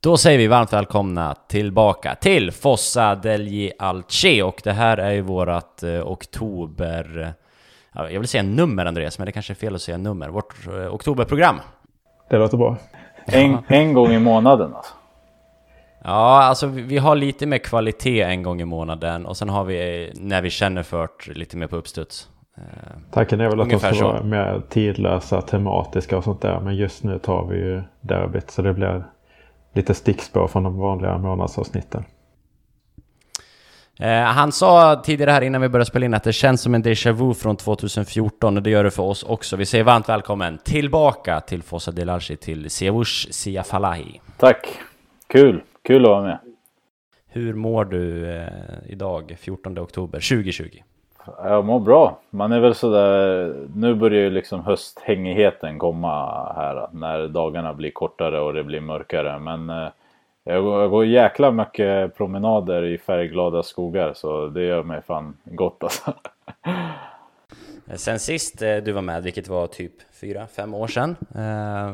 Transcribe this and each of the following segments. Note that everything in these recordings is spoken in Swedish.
Då säger vi varmt välkomna tillbaka till Fossa degli Alce och det här är ju vårat eh, oktober... ja, Jag vill säga nummer Andreas, men det kanske är fel att säga nummer. Vårt eh, oktoberprogram. Det låter bra. En, en gång i månaden alltså. Ja, alltså vi har lite mer kvalitet en gång i månaden och sen har vi eh, när vi känner för lite mer på uppstuds. Eh, Tanken är väl att de ska vara mer tidlösa, tematiska och sånt där. Men just nu tar vi ju derbyt så det blir lite stickspår från de vanliga månadsavsnitten. Eh, han sa tidigare här innan vi började spela in att det känns som en déjà vu från 2014 och det gör det för oss också. Vi säger varmt välkommen tillbaka till Fossa del Alci till Siavush Siafalahi. Tack! Kul! Kul att vara med. Hur mår du eh, idag, 14 oktober 2020? Jag mår bra. Man är väl sådär, nu börjar ju liksom hösthängigheten komma här. När dagarna blir kortare och det blir mörkare. Men eh, jag går, jag går jäkla mycket promenader i färgglada skogar. Så det gör mig fan gott alltså. Eh, sen sist eh, du var med, vilket var typ 4-5 år sedan,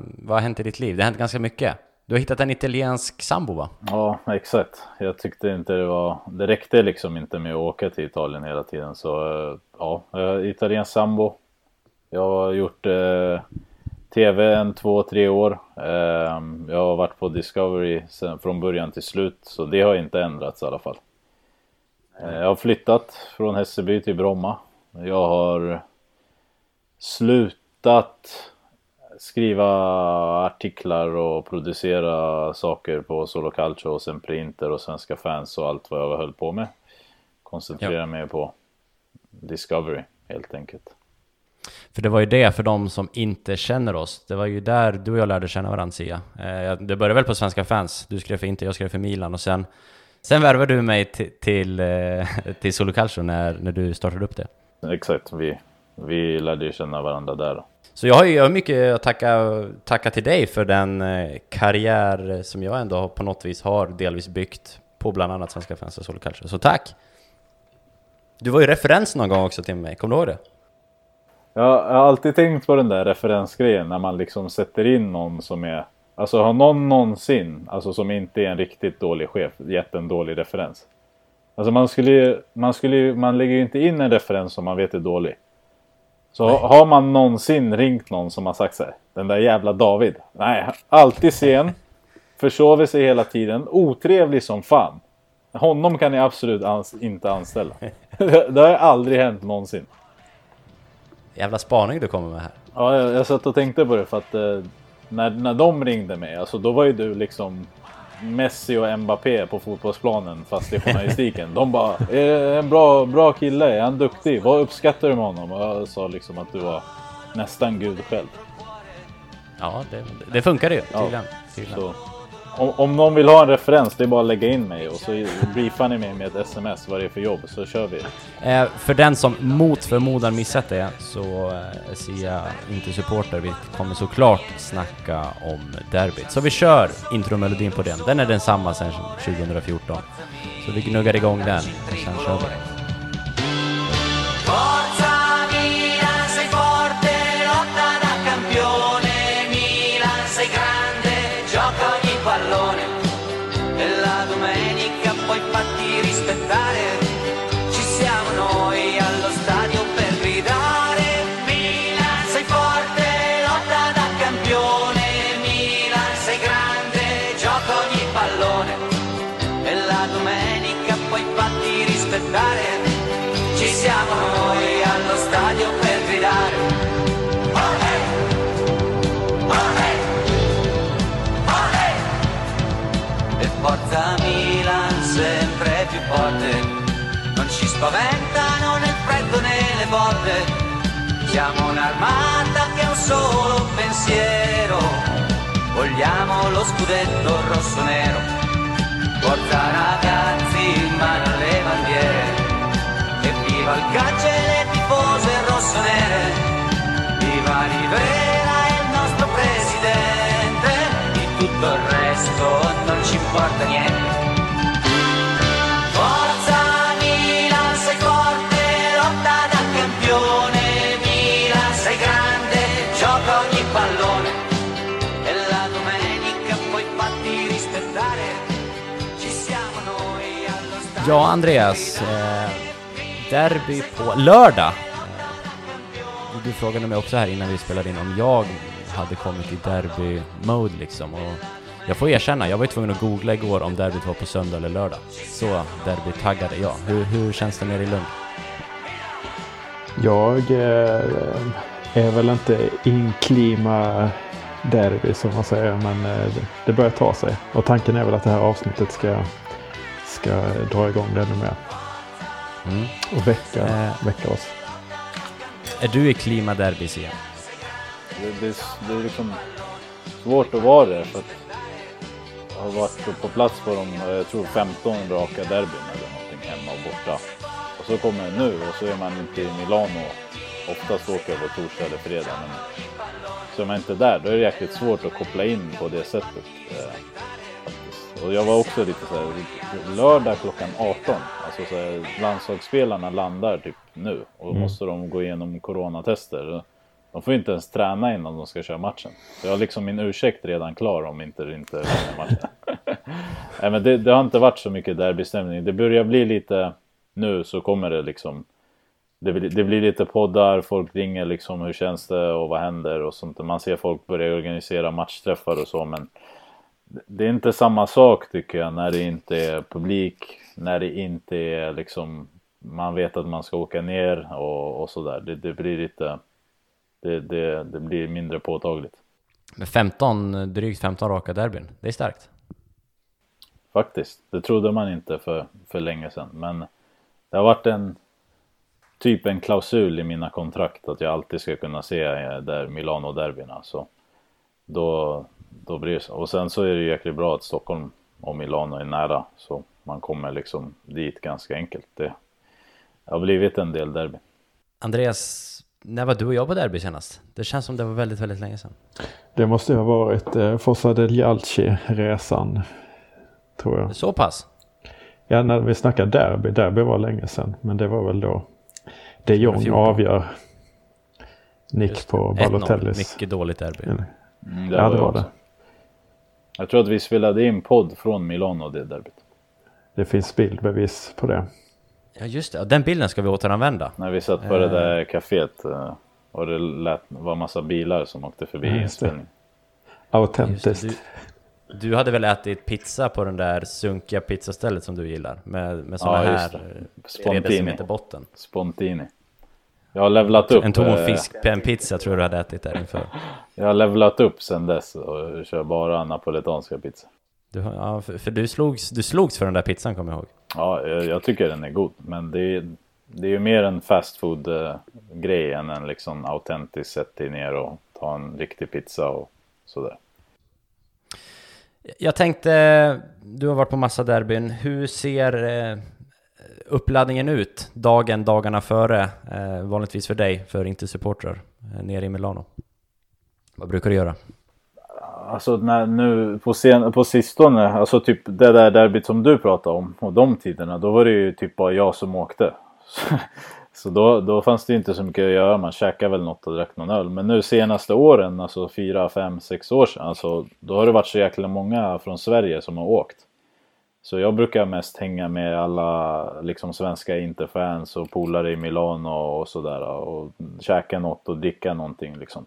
vad har hänt i ditt liv? Det har hänt ganska mycket. Du har hittat en italiensk sambo va? Ja, exakt. Jag tyckte inte det var... Det räckte liksom inte med att åka till Italien hela tiden. Så eh, ja, eh, italiensk sambo. Jag har gjort eh, tv en två, tre år. Eh, jag har varit på Discovery sen, från början till slut. Så det har inte ändrats i alla fall. Eh, jag har flyttat från Hässelby till Bromma. Jag har slutat skriva artiklar och producera saker på Solo Calcio och sen printer och svenska fans och allt vad jag höll på med. Koncentrera Ja. mig på Discovery helt enkelt. För det var ju det för de som inte känner oss. Det var ju där du och jag lärde känna varandra Sia. Eh, det började väl på Svenska fans. Du skrev för Inter, jag skrev för Milan och sen Sen värvade du mig till, till, eh, till Solo Calcio när, när du startade upp det. Exakt, vi, vi lärde ju känna varandra där. Så jag har ju mycket att tacka, tacka till dig för den eh, karriär som jag ändå på något vis har delvis byggt på bland annat Svenska fans och Solo Så tack! Du var ju referens någon gång också till mig, kommer du ihåg det? Jag har alltid tänkt på den där referensgrejen när man liksom sätter in någon som är Alltså har någon någonsin, alltså som inte är en riktigt dålig chef, gett en dålig referens? Alltså man skulle ju, man skulle ju, man lägger ju inte in en referens som man vet är dålig. Så Nej. har man någonsin ringt någon som har sagt så här, den där jävla David. Nej, alltid sen. Försover sig hela tiden. Otrevlig som fan. Honom kan ni absolut ans- inte anställa. det har aldrig hänt någonsin. Jävla spaning du kommer med här. Ja, jag, jag satt och tänkte på det för att eh, när, när de ringde mig, alltså då var ju du liksom Messi och Mbappé på fotbollsplanen fast i journalistiken. De bara, är en bra, bra kille, är han duktig? Vad uppskattar du med honom? Och jag sa liksom att du var nästan gud själv. Ja, det, det funkade ju Ja, tydligen. tydligen. Så, om, om någon vill ha en referens, det är bara att lägga in mig och så briefar ni mig med ett sms vad det är för jobb så kör vi. Eh, för den som mot förmodan missat det så eh, ser jag inte supporter. Vi kommer såklart snacka om derbyt. Så vi kör intromelodin på den. Den är densamma sedan 2014. Så vi gnuggar igång den och sen kör vi. Spaventano né il freddo né le botte. Siamo un'armata che ha un solo pensiero. Vogliamo lo scudetto rosso-nero. Forza ragazzi, in mano alle bandiere. E viva il calcio e le tifose rossonere. Viva Rivera e il nostro presidente. Di tutto il resto non ci importa niente. Ja, Andreas. Eh, derby på lördag. Eh, du frågade mig också här innan vi spelade in om jag hade kommit i derby-mode liksom. Och jag får erkänna, jag var ju tvungen att googla igår om derbyt var på söndag eller lördag. Så derby-taggad är jag. Hur, hur känns det nere i Lund? Jag eh, är väl inte inklima derby som man säger, men eh, det börjar ta sig. Och tanken är väl att det här avsnittet ska, ska dra igång det ännu mer Mm. och väcka, Eh. väcka oss. Är du i klima derbys igen? Det, det, är- det är liksom svårt att vara det för att jag har varit på plats på de, jag tror 15 raka derbyn eller någonting hemma och borta. Och så kommer det nu och så är man inte i Milano. Oftast åker jag på torsdag eller fredag. Men så är man inte där, då är det jäkligt svårt att koppla in på det sättet. Och jag var också lite så här, lördag klockan 18. Alltså så här, landslagsspelarna landar typ nu och då måste de gå igenom coronatester. De får inte ens träna innan de ska köra matchen. Så jag har liksom min ursäkt redan klar om inte det inte matchen. Nej, men det, det har inte varit så mycket derbystämning. Det börjar bli lite nu så kommer det liksom. Det blir, det blir lite poddar, folk ringer liksom hur känns det och vad händer och sånt. Man ser folk börja organisera matchträffar och så men det- är inte samma sak tycker jag när det inte är publik, när det inte är liksom man vet att man ska åka ner och, och sådär. Det, det blir lite det, det, det blir mindre påtagligt Med 15, drygt 15 raka derbyn. Det är starkt. faktiskt. Det trodde man inte för, för länge sedan men det har varit en typ en klausul i mina kontrakt att jag alltid ska kunna se eh, där Milano-derbyna så då, då blir det så. Och sen så är det ju jäkligt bra att Stockholm och Milano är nära så man kommer liksom dit ganska enkelt. Det har blivit en del derby. Andreas, när var du och jag på derby senast? Det känns som det var väldigt, väldigt länge sedan. Det måste ju ha varit eh, Fossa del Jalci-resan. Tror jag. Så pass? Ja, när vi snackar derby. Derby var länge sedan. Men det var väl då de Jong 2014. avgör. Nick Just på 1-0. Balotellis. Mycket dåligt derby. Eller? Mm, Ja, det var också. det. Jag tror att vi spelade in podd från Milano det derbyt. Det finns bildbevis på det. Ja, just det. Den bilden ska vi återanvända. När vi satt på det där kaféet eh, och det lät, var massa bilar som åkte förbi Ja, inspelningen. Autentiskt. du, du hade väl ätit pizza på den där sunkiga pizzastället som du gillar? Med, med såna Ja, här det. eh, Spontini. tre decimeter botten. Spontini. Jag har levlat upp. En tom eh, fiskpennpizza tror jag du hade ätit där inför. Jag har levlat upp sen dess och kör bara napoletanska pizza. Du, ja, för, för du, slogs, du slogs för den där pizzan kommer jag ihåg. Ja, jag, jag tycker den är god. Men det är, det är ju mer en fast food eh, grej än en liksom autentisk sätt dig ner och ta en riktig pizza och sådär. Jag tänkte, du har varit på massa derbyn. Hur ser eh, uppladdningen ut dagen, dagarna före? Eh, vanligtvis för dig, för inte supportrar, eh, nere i Milano. Vad brukar du göra? Alltså när, nu på, sen, på sistone, alltså typ det där derbyt som du pratade om och de tiderna, då var det ju typ bara jag som åkte. Så då, då fanns det inte så mycket att göra, man käkade väl något och drack någon öl. Men nu senaste åren, alltså fyra, fem, sex år sedan, alltså, då har det varit så jäkla många från Sverige som har åkt. Så jag brukar mest hänga med alla liksom svenska interfans och polare i Milano och sådär och käka något och dricka någonting liksom.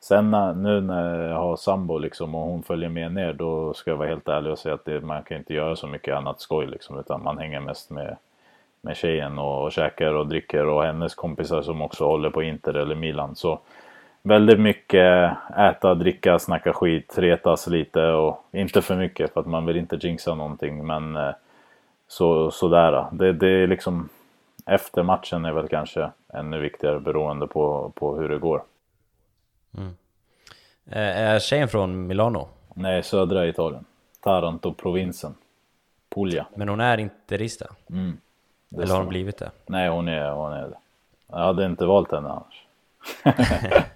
Sen när, nu när jag har sambo liksom och hon följer med ner då ska jag vara helt ärlig och säga att det, man kan inte göra så mycket annat skoj liksom utan man hänger mest med, med tjejen och, och käkar och dricker och hennes kompisar som också håller på Inter eller Milan. Så väldigt mycket äta, dricka, snacka skit, retas lite och inte för mycket för att man vill inte jinxa någonting men eh, så, sådär. Det, det är liksom efter matchen är väl kanske ännu viktigare beroende på, på hur det går. Eh, är tjejen från Milano? Nej, södra Italien. Taranto-provinsen. Puglia. Men hon är interista? Mm. Det Eller har hon blivit det? Nej, hon är, hon är det. Jag hade inte valt henne annars.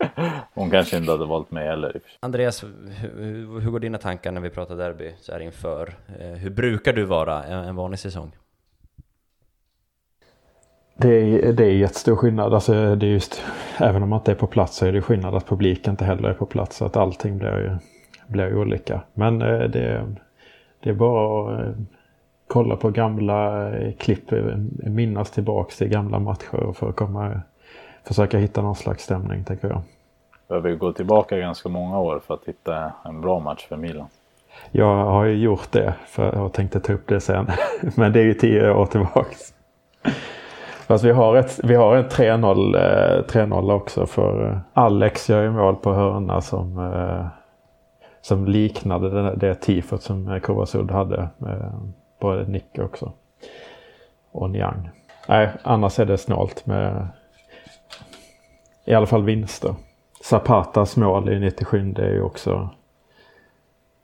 hon kanske inte hade valt mig heller. Andreas, hur, hur går dina tankar när vi pratar derby så här inför? Eh, hur brukar du vara en, en vanlig säsong? Det är, det är jättestor skillnad. Alltså det är just, även om man inte är på plats så är det skillnad att publiken inte heller är på plats. Så att allting blir ju, blir ju olika. Men eh, det, det är bara att eh, kolla på gamla klipp, minnas tillbaks till gamla matcher för att komma, försöka hitta någon slags stämning tänker jag. Behöver ju gå tillbaka ganska många år för att hitta en bra match för Milan. Jag har ju gjort det för jag tänkte ta upp det sen. Men det är ju tio år tillbaks. Fast vi har, ett, vi har en 3-0 eh, också för eh, Alex gör ju mål på hörna som, eh, som liknade det, det tifot som eh, Kovasud hade. Både Nick också. Och Niang. Nej, annars är det snålt med i alla fall vinster. Zapatas mål i 97 det är ju också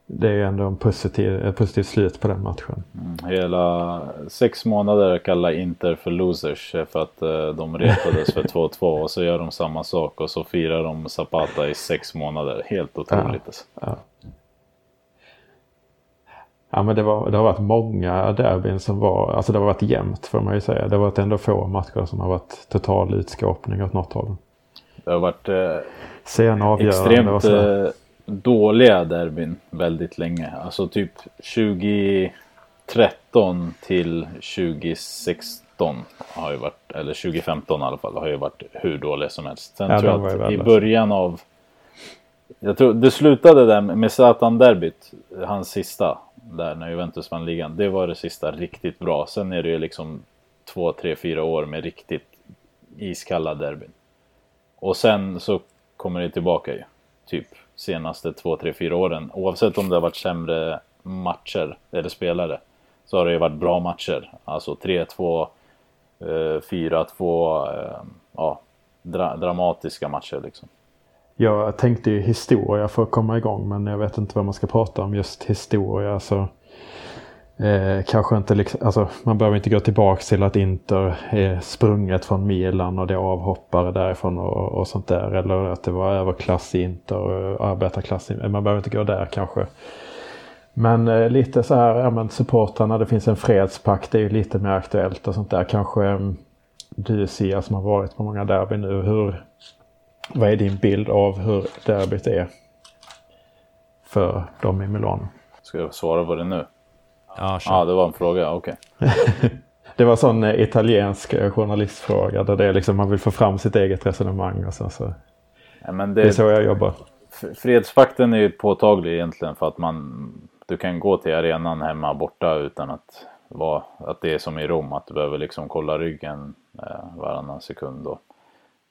det är ju ändå en positiv, ett positivt slut på den matchen. Mm, hela sex månader kallar Inter för losers för att eh, de retades för 2-2 och så gör de samma sak och så firar de Zapata i sex månader. Helt otroligt. Ja, ja. ja men det, var, det har varit många derbyn som var, alltså det har varit jämnt får man ju säga. Det har varit ändå få matcher som har varit total utskåpning åt något håll. Det har varit eh, extremt eh, dåliga derbyn väldigt länge. Alltså typ 2013 till 2016 har ju varit, eller 2015 i alla fall, har ju varit hur dåliga som helst. Sen Ja, tror jag att i början av jag tror det slutade där med Zlatan-derbyt, hans sista, där när Juventus vann ligan. Det var det sista riktigt bra. Sen är det ju liksom två, tre, fyra år med riktigt iskalla derbyn. Och sen så kommer det tillbaka ju. Typ senaste två, tre, fyra åren. Oavsett om det har varit sämre matcher eller spelare. Så har det ju varit bra matcher. Alltså 3-2, eh, 4-2, eh, ja, dra dramatiska matcher liksom. Jag tänkte ju historia för att komma igång men jag vet inte vad man ska prata om just historia. Så, eh, kanske inte liksom, alltså, man behöver inte gå tillbaka till att Inter är sprunget från Milan och det är avhoppare därifrån och, och sånt där. Eller att det var överklass i Inter och arbetarklass i Man behöver inte gå där kanske. Men eh, lite så här, ja men supportrarna, det finns en fredspakt, det är ju lite mer aktuellt och sånt där. Kanske eh, du Sia som har varit på många derby nu. Hur, vad är din bild av hur derbyt är för dem i Milano? Ska jag svara på det nu? Ja. Ja, det var en fråga, okej. Det var sån eh, italiensk eh, journalistfråga där det är liksom man vill få fram sitt eget resonemang och sen så. Ja, men Det är det, så jag jobbar. F- Fredspakten är ju påtaglig egentligen för att man du kan gå till arenan hemma borta utan att vara att det är som i Rom att du behöver liksom kolla ryggen eh, varannan sekund. Och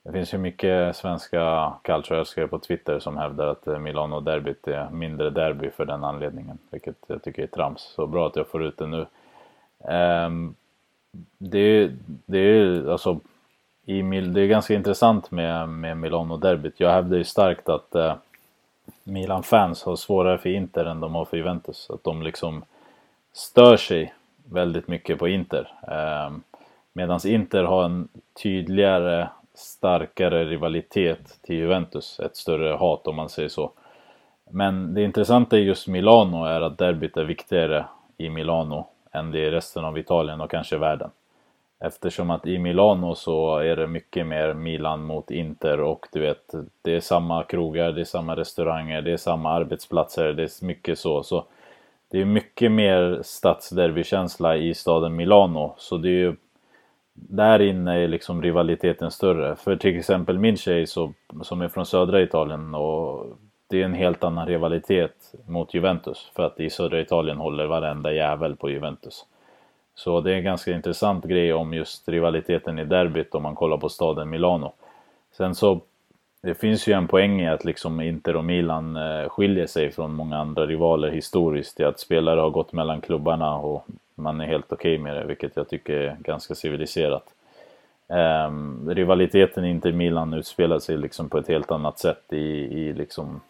det finns ju mycket svenska kulturälskare på Twitter som hävdar att eh, Milano-derbyt är mindre derby för den anledningen, vilket jag tycker är trams. Så bra att jag får ut det nu. Ehm, det är det är alltså i Mil- det är ganska intressant med, med Milano-derbyt. Jag hävdar ju starkt att eh, Milan-fans har svårare för Inter än de har för Juventus. Att de liksom stör sig väldigt mycket på Inter. Eh, Medan Inter har en tydligare, starkare rivalitet till Juventus. Ett större hat om man säger så. Men det intressanta i just Milano är att derbyt är viktigare i Milano än det är i resten av Italien och kanske världen. Eftersom att i Milano så är det mycket mer Milan mot Inter och du vet, det är samma krogar, det är samma restauranger, det är samma arbetsplatser, det är mycket så. så det är mycket mer stadsderbykänsla i staden Milano. Så det är ju, där inne är liksom rivaliteten större. För till exempel min tjej så, som är från södra Italien och det är en helt annan rivalitet mot Juventus. För att i södra Italien håller varenda jävel på Juventus. Så det är en ganska intressant grej om just rivaliteten i derbyt om man kollar på staden Milano. Sen så, det finns ju en poäng i att liksom Inter och Milan eh, skiljer sig från många andra rivaler historiskt i att spelare har gått mellan klubbarna och man är helt okej med det, vilket jag tycker är ganska civiliserat. Um, rivaliteten Inter-Milan utspelar sig liksom på ett helt annat sätt i, i liksom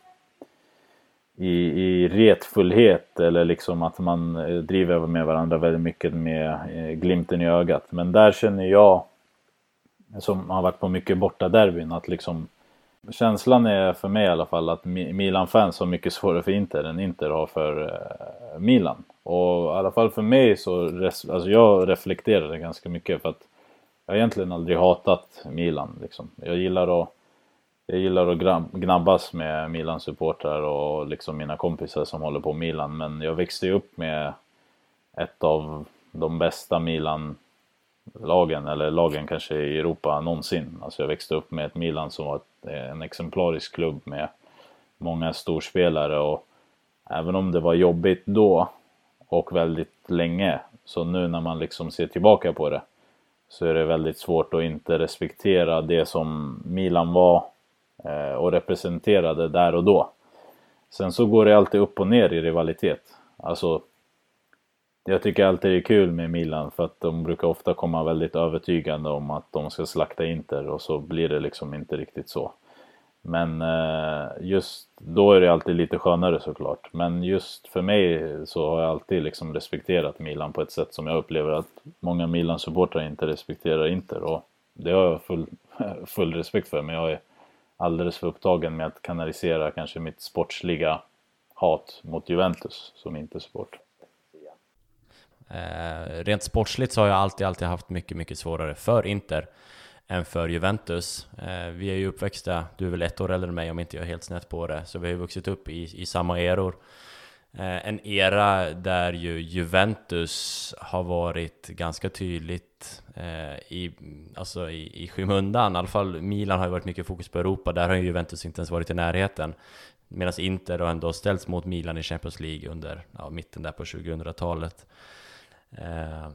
i, i retfullhet eller liksom att man eh, driver med varandra väldigt mycket med eh, glimten i ögat. Men där känner jag, som har varit på mycket borta derbyn, att liksom känslan är för mig i alla fall att Milan-fans har mycket svårare för Inter än Inter har för eh, Milan. Och i alla fall för mig så, res- alltså jag reflekterade ganska mycket för att jag har egentligen aldrig hatat Milan liksom. Jag gillar att jag gillar att gra- gnabbas med Milans supportrar och liksom mina kompisar som håller på Milan. Men jag växte ju upp med ett av de bästa Milan-lagen, eller lagen kanske i Europa någonsin. Alltså jag växte upp med ett Milan som var en exemplarisk klubb med många storspelare och även om det var jobbigt då och väldigt länge, så nu när man liksom ser tillbaka på det så är det väldigt svårt att inte respektera det som Milan var eh, och representerade där och då. Sen så går det alltid upp och ner i rivalitet. Alltså, jag tycker alltid det är kul med Milan för att de brukar ofta komma väldigt övertygande om att de ska slakta Inter och så blir det liksom inte riktigt så. Men eh, just då är det alltid lite skönare såklart. Men just för mig så har jag alltid liksom respekterat Milan på ett sätt som jag upplever att många Milan-supportrar inte respekterar Inter. Och det har jag full, full respekt för, men jag är alldeles för upptagen med att kanalisera kanske mitt sportsliga hat mot Juventus som inte sport. Eh, rent sportsligt så har jag alltid, alltid haft mycket, mycket svårare för Inter än för Juventus. Eh, vi är ju uppväxta, du är väl ett år äldre än mig om inte jag är helt snett på det, så vi har ju vuxit upp i, i samma eror. Eh, en era där ju Juventus har varit ganska tydligt eh, i, alltså i, i skymundan. I alla fall Milan har ju varit mycket fokus på Europa, där har ju Juventus inte ens varit i närheten. Medan Inter har ändå ställts mot Milan i Champions League under ja, mitten där på 2000-talet. Eh,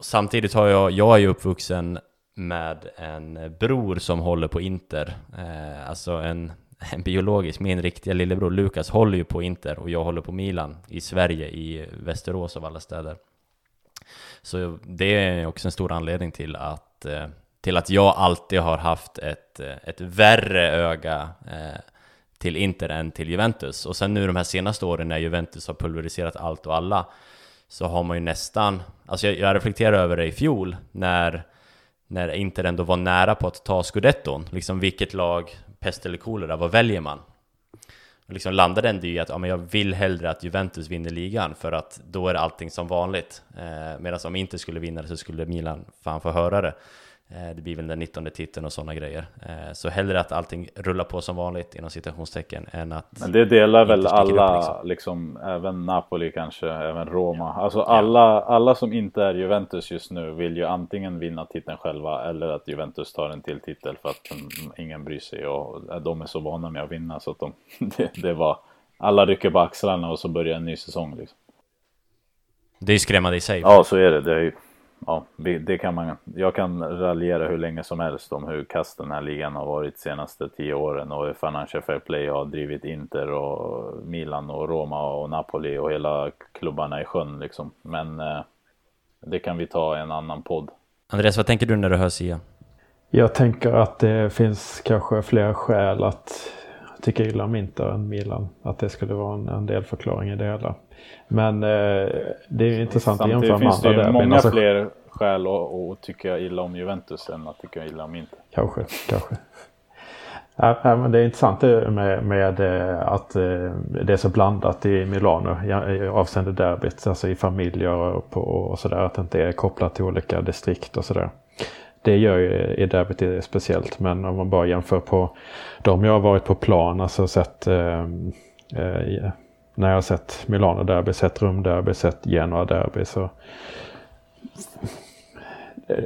samtidigt har jag, jag är ju uppvuxen med en bror som håller på Inter, eh, alltså en, en biologisk, min riktiga lillebror Lukas håller ju på Inter och jag håller på Milan i Sverige, i Västerås av alla städer. Så det är också en stor anledning till att, eh, till att jag alltid har haft ett, eh, ett värre öga eh, till Inter än till Juventus. Och sen nu de här senaste åren när Juventus har pulveriserat allt och alla så har man ju nästan, alltså jag, jag reflekterar över det i fjol när när Inter ändå var nära på att ta scudetton. Liksom vilket lag, pest eller kolera, vad väljer man? Och liksom landade ändå i att ja, men jag vill hellre att Juventus vinner ligan för att då är allting som vanligt. Eh, Medan om Inter skulle vinna det så skulle Milan fan få höra det. Eh, det blir väl den 19 titeln och sådana grejer. Eh, så hellre att allting rullar på som vanligt inom citationstecken än att... Men det delar väl alla, liksom. liksom. även Napoli kanske, även Roma. Alltså alla, alla som inte är Juventus just nu vill ju antingen vinna titeln själva eller att Juventus tar en till titel för att ingen bryr sig och de är så vana med att vinna så att de, det, det var... Alla rycker på axlarna och så börjar en ny säsong liksom. Det är ju skrämmande i sig. Ja, så är det. det är ju ja, det kan man, jag kan raljera hur länge som helst om hur kast den här ligan har varit de senaste tio åren och hur Financial Fair Play har drivit Inter och Milan och Roma och Napoli och hela klubbarna i sjön liksom. Men eh, det kan vi ta i en annan podd. Andreas, vad tänker du när du hör Sia? Jag tänker att det finns kanske fler skäl att tycka illa om Inter än Milan. Att det skulle vara en, en del förklaring i det hela. Men eh, det är intressant att jämföra med andra där. många alltså, fler skäl att, tycka illa om Juventus än att tycka illa om Inter. Kanske, kanske. Ja, men det är intressant med, med eh, att eh, det är så blandat i Milano avseende derbyt, alltså i familjer och, på, och sådär. Att det inte är kopplat till olika distrikt och sådär. Det gör ju i derbyt speciellt, men om man bara jämför på de jag har varit på plan, alltså sett eh, eh, när jag har sett Milano-derby, sett Rum-derby, sett Genoa-derby så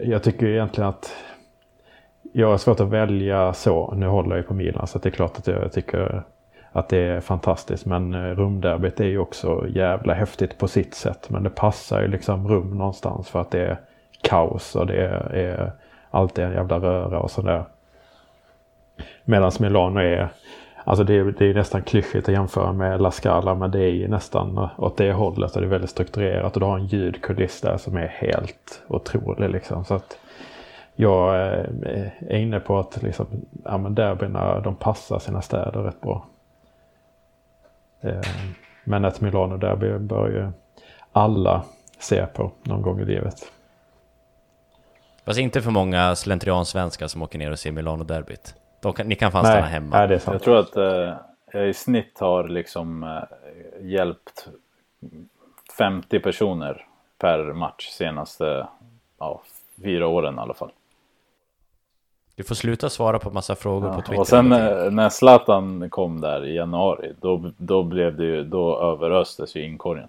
jag tycker egentligen att jag har svårt att välja så. Nu håller jag ju på Milan så det är klart att jag tycker att det är fantastiskt. Men eh, rumderbyt är ju också jävla häftigt på sitt sätt. Men det passar ju liksom rum någonstans för att det är kaos och det är, är alltid en jävla röra och sådär. Medan Milano är Alltså det är, det är nästan klyschigt att jämföra med La Scala men det är ju nästan åt det hållet och det är väldigt strukturerat och du har en ljudkuliss där som är helt otrolig liksom. Så att jag eh, är inne på att liksom, ja, men derbyna de passar sina städer rätt bra. Eh, men ett Milano-derby bör ju alla se på någon gång i livet. Fast inte för många slentrian-svenskar som åker ner och ser Milano-derbyt. Kan, ni kan fan stanna hemma. Nej, det är sant. Jag tror att eh, jag i snitt har liksom eh, hjälpt 50 personer per match senaste ja, fyra åren i alla fall. Du får sluta svara på massa frågor ja, på Twitter. Och sen eh, när Zlatan kom där i januari, då, då blev det ju, då överöstes ju inkorgen.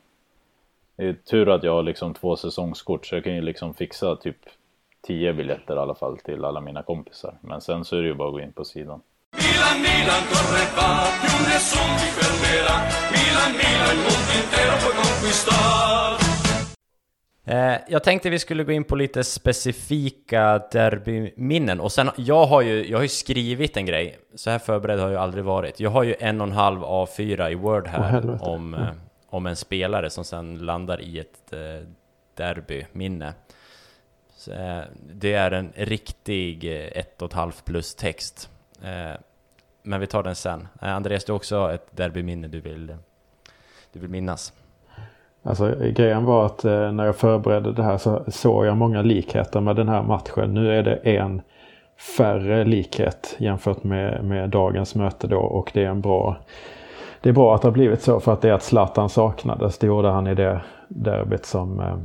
Det är tur att jag har liksom två säsongskort så jag kan ju liksom fixa typ 10 biljetter i alla fall till alla mina kompisar. Men sen så är det ju bara att gå in på sidan. Milan, Milan, corre va, più nessun ti fermerà. Milan, Milan, il mondo intero puoi conquistar. Eh, jag tänkte vi skulle gå in på lite specifika derbyminnen och sen, jag har ju, jag har ju skrivit en grej, så här förberedd har jag aldrig varit. Jag har ju en och en halv A4 i Word här helvete. om, eh, om en spelare som sen landar i ett eh, derbyminne. Eh, det är en riktig eh, ett och ett halvt plus text. Eh, men vi tar den sen. Eh, Andreas, du har också ett derbyminne du vill, du vill minnas. Alltså grejen var att när jag förberedde det här så såg jag många likheter med den här matchen. Nu är det en färre likhet jämfört med, med dagens möte då och det är en bra det är bra att det har blivit så för att det är att Zlatan saknades. Det gjorde han i det derbyt som, eh,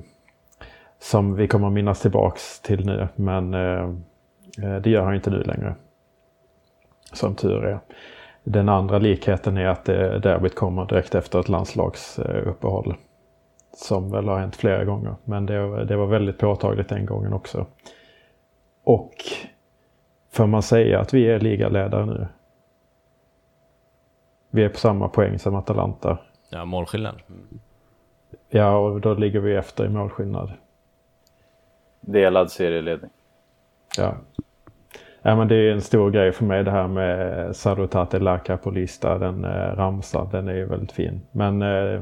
som vi kommer att minnas tillbaks till nu. Men eh, eh, det gör han inte nu längre. Som tur är. Den andra likheten är att det derbyt kommer direkt efter ett landslagsuppehåll. Som väl har hänt flera gånger. Men det, det var väldigt påtagligt den gången också. Och får man säga att vi är ligaledare nu? Vi är på samma poäng som Atalanta. Ja, målskillnad. Ja, och då ligger vi efter i målskillnad. Delad serieledning. Ja. ja, men det är en stor grej för mig det här med Salutate Laka på lista. Den eh, ramsan, den är ju väldigt fin. Men eh,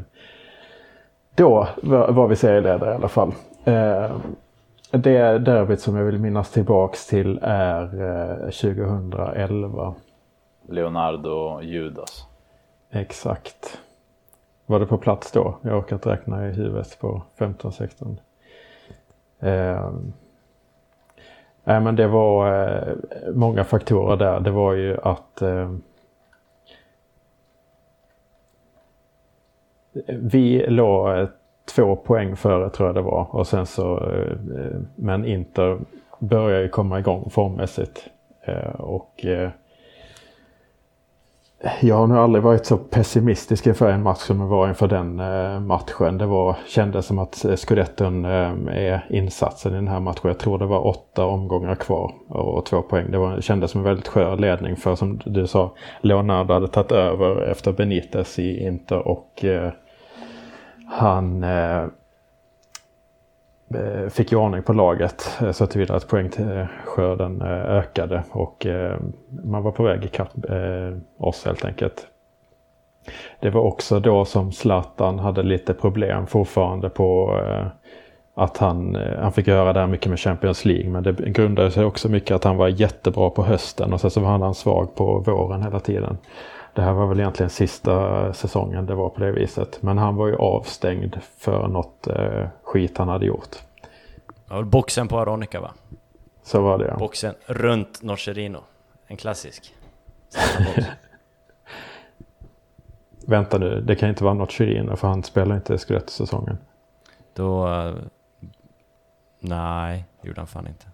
då var, vi serieledare i alla fall. Eh, det derbyt som jag vill minnas tillbaks till är eh, 2011. Leonardo och Judas. Exakt. Var det på plats då? Jag orkar inte räkna i huvudet på 15-16. Eh, nej men det var eh, många faktorer där. Det var ju att eh, vi låg eh, två poäng före tror jag det var och sen så eh, eh men Inter började ju komma igång formmässigt. Eh, och eh, jag har nog aldrig varit så pessimistisk inför en match som jag var inför den eh, matchen. Det var, kändes som att eh, Scudetton eh, är insatsen i den här matchen. Jag tror det var åtta omgångar kvar och två poäng. Det var, kändes som en väldigt skör ledning för som du sa, Leonardo hade tagit över efter Benitez i Inter och eh, han eh, Eh, fick ju ordning på laget eh, så tillvida att poängskörden eh, ökade och man var på väg ikapp oss helt enkelt. Det var också då som Zlatan hade lite problem fortfarande på att han, han fick göra det här mycket med Champions League men det grundade sig också mycket att han var jättebra på hösten och sen så var han svag på våren hela tiden. Det här var väl egentligen sista säsongen det var på det viset. Men han var ju avstängd för något skit han hade gjort. Ja, boxen på Aronica va? Så var det ja. Boxen runt Nocerino. En klassisk. Vänta nu, det kan inte vara något Chirino för han spelar inte Scudetto-säsongen. Då... eh, nej, det gjorde han fan inte.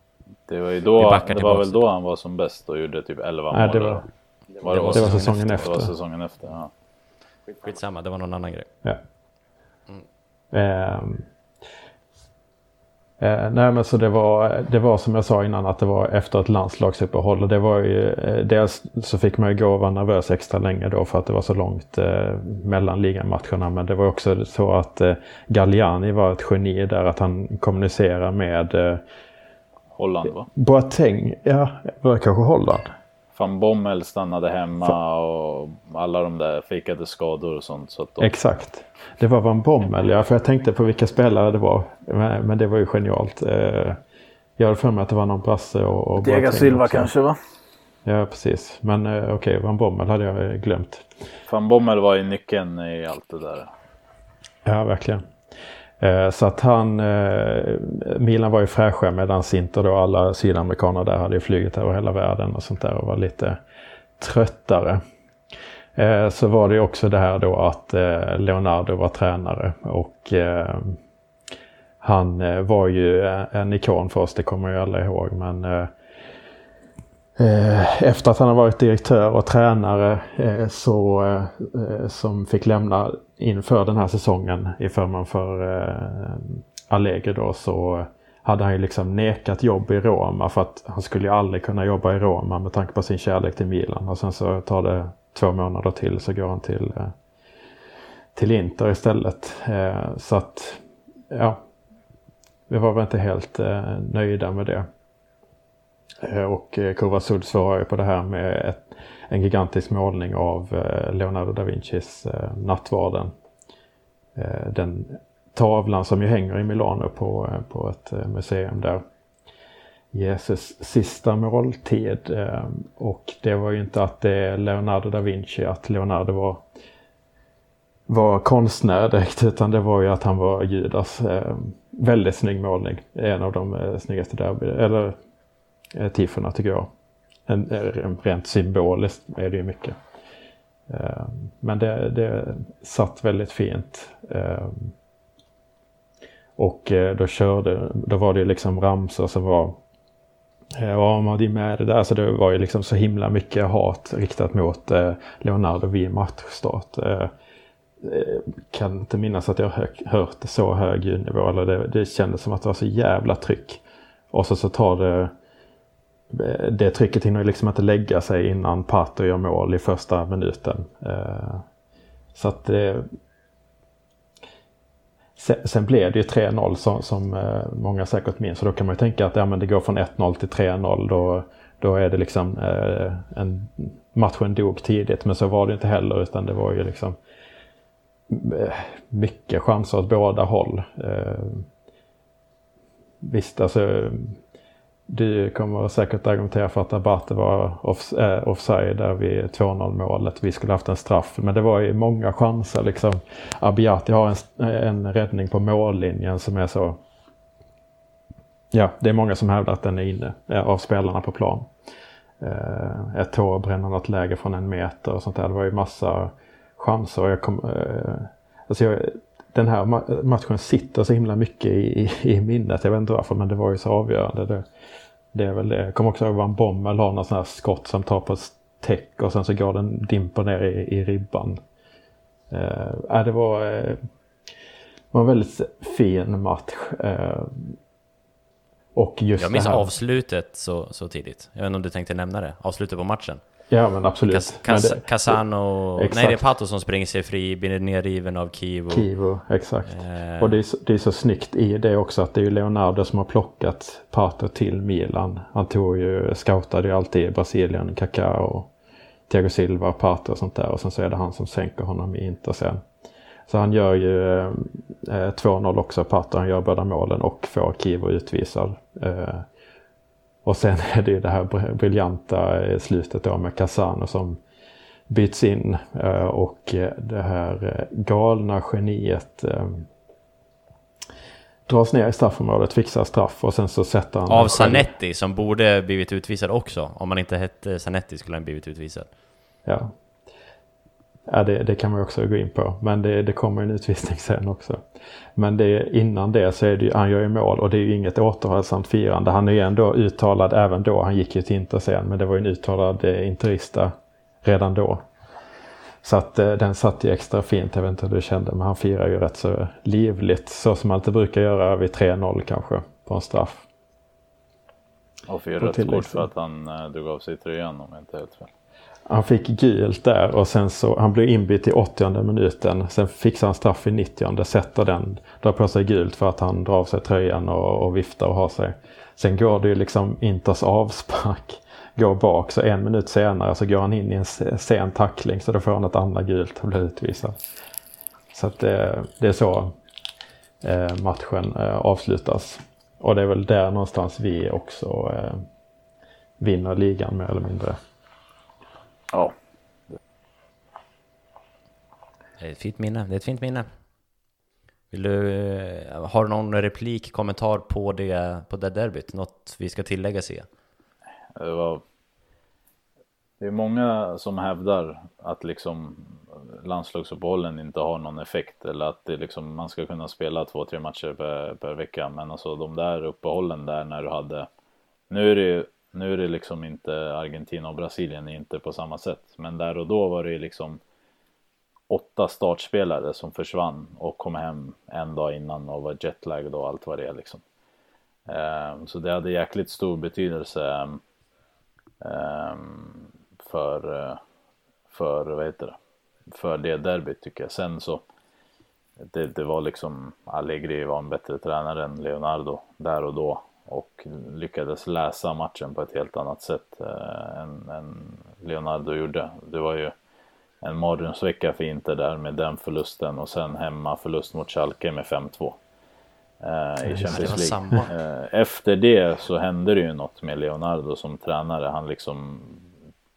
Det var ju då, det var väl då han var som bäst och gjorde typ 11 Nej, mål. det var, eller? Det var det var säsongen Det efter. var säsongen efter, ja. Skitsamma, det var någon annan grej. Ja. Ehm. Eh, nej men så det var, det var som jag sa innan att det var efter ett landslagsuppehåll och det var ju eh, dels så fick man ju gå och vara nervös extra länge då för att det var så långt eh, mellan ligamatcherna men det var också så att eh, Galliani var ett geni där att han kommunicerar med eh, Holland va? Boateng, ja var det kanske Holland? Van Bommel stannade hemma och alla de där fikade skador och sånt. Så att de, Exakt. Det var Van Bommel, ja. För jag tänkte på vilka spelare det var. Men, det var ju genialt. Eh, Jag hade för mig att det var någon brasse och, och Diego Silva också. kanske va? Ja, precis. Men eh, okej, Van Bommel hade jag eh, glömt. Van Bommel var ju nyckeln i allt det där. Ja, verkligen. Eh, så att han, eh, Milan var ju fräscha medan Inter då alla sydamerikaner där hade ju flugit över hela världen och sånt där och var lite tröttare. Eh, så var det också det här då att Leonardo var tränare och han var ju en ikon för oss, det kommer ju alla ihåg. Men efter att han har varit direktör och tränare så, som fick lämna inför den här säsongen i förmån för eh, Allegri då så hade han ju liksom nekat jobb i Roma för att han skulle ju aldrig kunna jobba i Roma med tanke på sin kärlek till Milan. Och sen så tar det två månader till så går han till, eh, till Inter istället. Eh, så att, ja, vi var väl inte helt eh, nöjda med det. Och Kovasud svarar ju på det här med ett, en gigantisk målning av eh, Leonardo da Vincis eh, Nattvarden. Eh, den tavlan som ju hänger i Milano på, på ett museum där. Jesus sista måltid. Och det var ju inte att det är Leonardo da Vinci, att Leonardo var, var konstnär direkt, utan det var ju att han var Judas. Väldigt snygg målning. En av de snyggaste derby, eller tifforna tycker jag. En, rent symboliskt är det ju mycket. Eh, men det, det satt väldigt fint. Eh, och eh, då körde, då var det liksom ramsor som var Ja, man hade med det där. Så det var ju liksom så himla mycket hat riktat mot Leonardo vid matchstart. Kan inte minnas att jag hört så hög ljudnivå. Eller det, det kändes som att det var så jävla tryck. Och så, så tar det det trycket hinner liksom inte lägga sig innan Pato gör mål i första minuten. Eh, så att det, Sen, blev det ju 3-0 som, som eh, många säkert minns. Så då kan man ju tänka att ja, men det går från 1-0 till 3-0. Då, då är det liksom eh, en, matchen dog tidigt. Men så var det inte heller utan det var ju liksom eh, mycket chanser åt båda håll. Eh, visst, alltså du kommer säkert argumentera för att Abate var off, eh, offside där vid 2-0 målet. Vi skulle haft en straff. Men det var ju många chanser liksom. Abiati har en, en räddning på mållinjen som är så... Ja, det är många som hävdar att den är inne eh, av spelarna på plan. Eh, ett tår bränner något läge från en meter och sånt där. Det var ju massa chanser. Jag kom, eh, alltså jag, den här matchen sitter så himla mycket i, i, minnet. Jag vet inte varför men det var ju så avgörande. Det, det är väl det. Jag kommer också ihåg Van Bommel har någon sån här skott som tar på täck och sen så går den dimper ner i, i ribban. Eh, det var, eh, var en väldigt fin match. Eh, och just Jag minns avslutet så, så tidigt. Jag vet inte om du tänkte nämna det? Avslutet på matchen. Ja men absolut. Cas, Cas, det, Casano, exakt. nej det är Pato som springer sig fri, blir nerriven av Kivo. Kivo, exakt. Eh. Och det är, så, det är så snyggt i det också att det är Leonardo som har plockat Pato till Milan. Han tog ju, scoutade ju alltid Brasilien, Kaká och Thiago Silva, Pato och sånt där. Och sen så är det han som sänker honom i Inter sen. Så han gör ju eh, 2-0 eh, också, Pato. Han gör båda målen och får Kivo utvisad. Eh, och sen är det ju det här briljanta slutet då med Casano som byts in eh, och eh, det här eh, galna geniet dras ner i straffområdet, fixar straff och sen så sätter han... Av Sanetti som borde blivit utvisad också. Om man inte hette Sanetti skulle han blivit utvisad. Ja. Ja, det, det, kan man också gå in på. Men det, det kommer en utvisning sen också. Men det, innan det så är det ju, han gör ju mål och det är ju inget återhållsamt firande. Han är ju ändå uttalad även då. Han gick ju till Inter sen men det var ju en uttalad eh, interista redan då. Så att eh, den satt ju extra fint. Jag vet inte hur du kände men han firar ju rätt så livligt. Så som man alltid brukar göra vid 3-0 kanske på en straff. Och fyra rött kort för att han eh, drog av sig tröjan om jag inte helt fel. Han fick gult där och sen så han blev inbytt i 80 minuten. Sen fixar han straff i 90 sätter den, drar på sig gult för att han drar av sig tröjan och, och viftar och har sig. Sen går det ju liksom Inters avspark går bak så en minut senare så går han in i en sen tackling så då får han ett andra gult och blir utvisad. Så att det, det är så eh, matchen eh, avslutas. Och det är väl där någonstans vi också vinner ligan mer eller mindre. Ja. Det är ett fint minne. Det är ett fint minne. Vill du, eh, har du någon replik, kommentar på det, på det derbyt? Något vi ska tillägga se? Det, var, det är många som hävdar att liksom landslagsuppehållen inte har någon effekt eller att det liksom, man ska kunna spela två, tre matcher per, per vecka. Men alltså de där uppehållen där när du hade, nu är det ju nu är det liksom inte Argentina och Brasilien är inte på samma sätt. Men där och då var det liksom åtta startspelare som försvann och kom hem en dag innan och var jetlagged och allt vad det är liksom. Ehm, så det hade jäkligt stor betydelse ehm, ehm, för, eh, för, vad heter det, för det derbyt tycker jag. Sen så det, det var liksom Allegri var en bättre tränare än Leonardo där och då och lyckades läsa matchen på ett helt annat sätt eh, än, än, Leonardo gjorde. Det var ju en mardrömsvecka för Inter där med den förlusten och sen hemma förlust mot Schalke med 5-2 eh, i Champions League. Eh, efter det så hände det ju något med Leonardo som tränare. Han liksom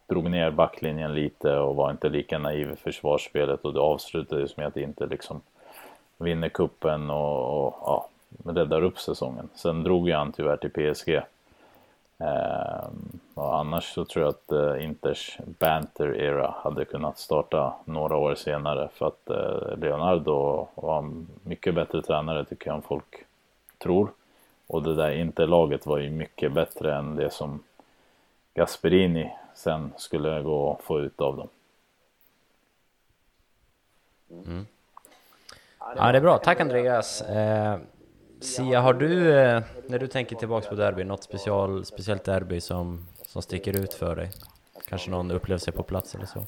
drog ner backlinjen lite och var inte lika naiv i försvarsspelet och det avslutades med att Inter liksom vinner kuppen och, och ja, räddar upp säsongen. Sen drog ju han tyvärr till PSG. Eh, och annars så tror jag att eh, Inters banter-era hade kunnat starta några år senare för att eh, Leonardo var en mycket bättre tränare tycker jag än folk tror. Och det där Inter-laget var ju mycket bättre än det som Gasperini sen skulle gå och få ut av dem. Mm. Ja, det är bra. Tack Andreas. Eh, Sia, har du, eh, när du tänker tillbaks på derby, något special, speciellt derby som, som sticker ut för dig? Kanske någon upplevelse på plats eller så?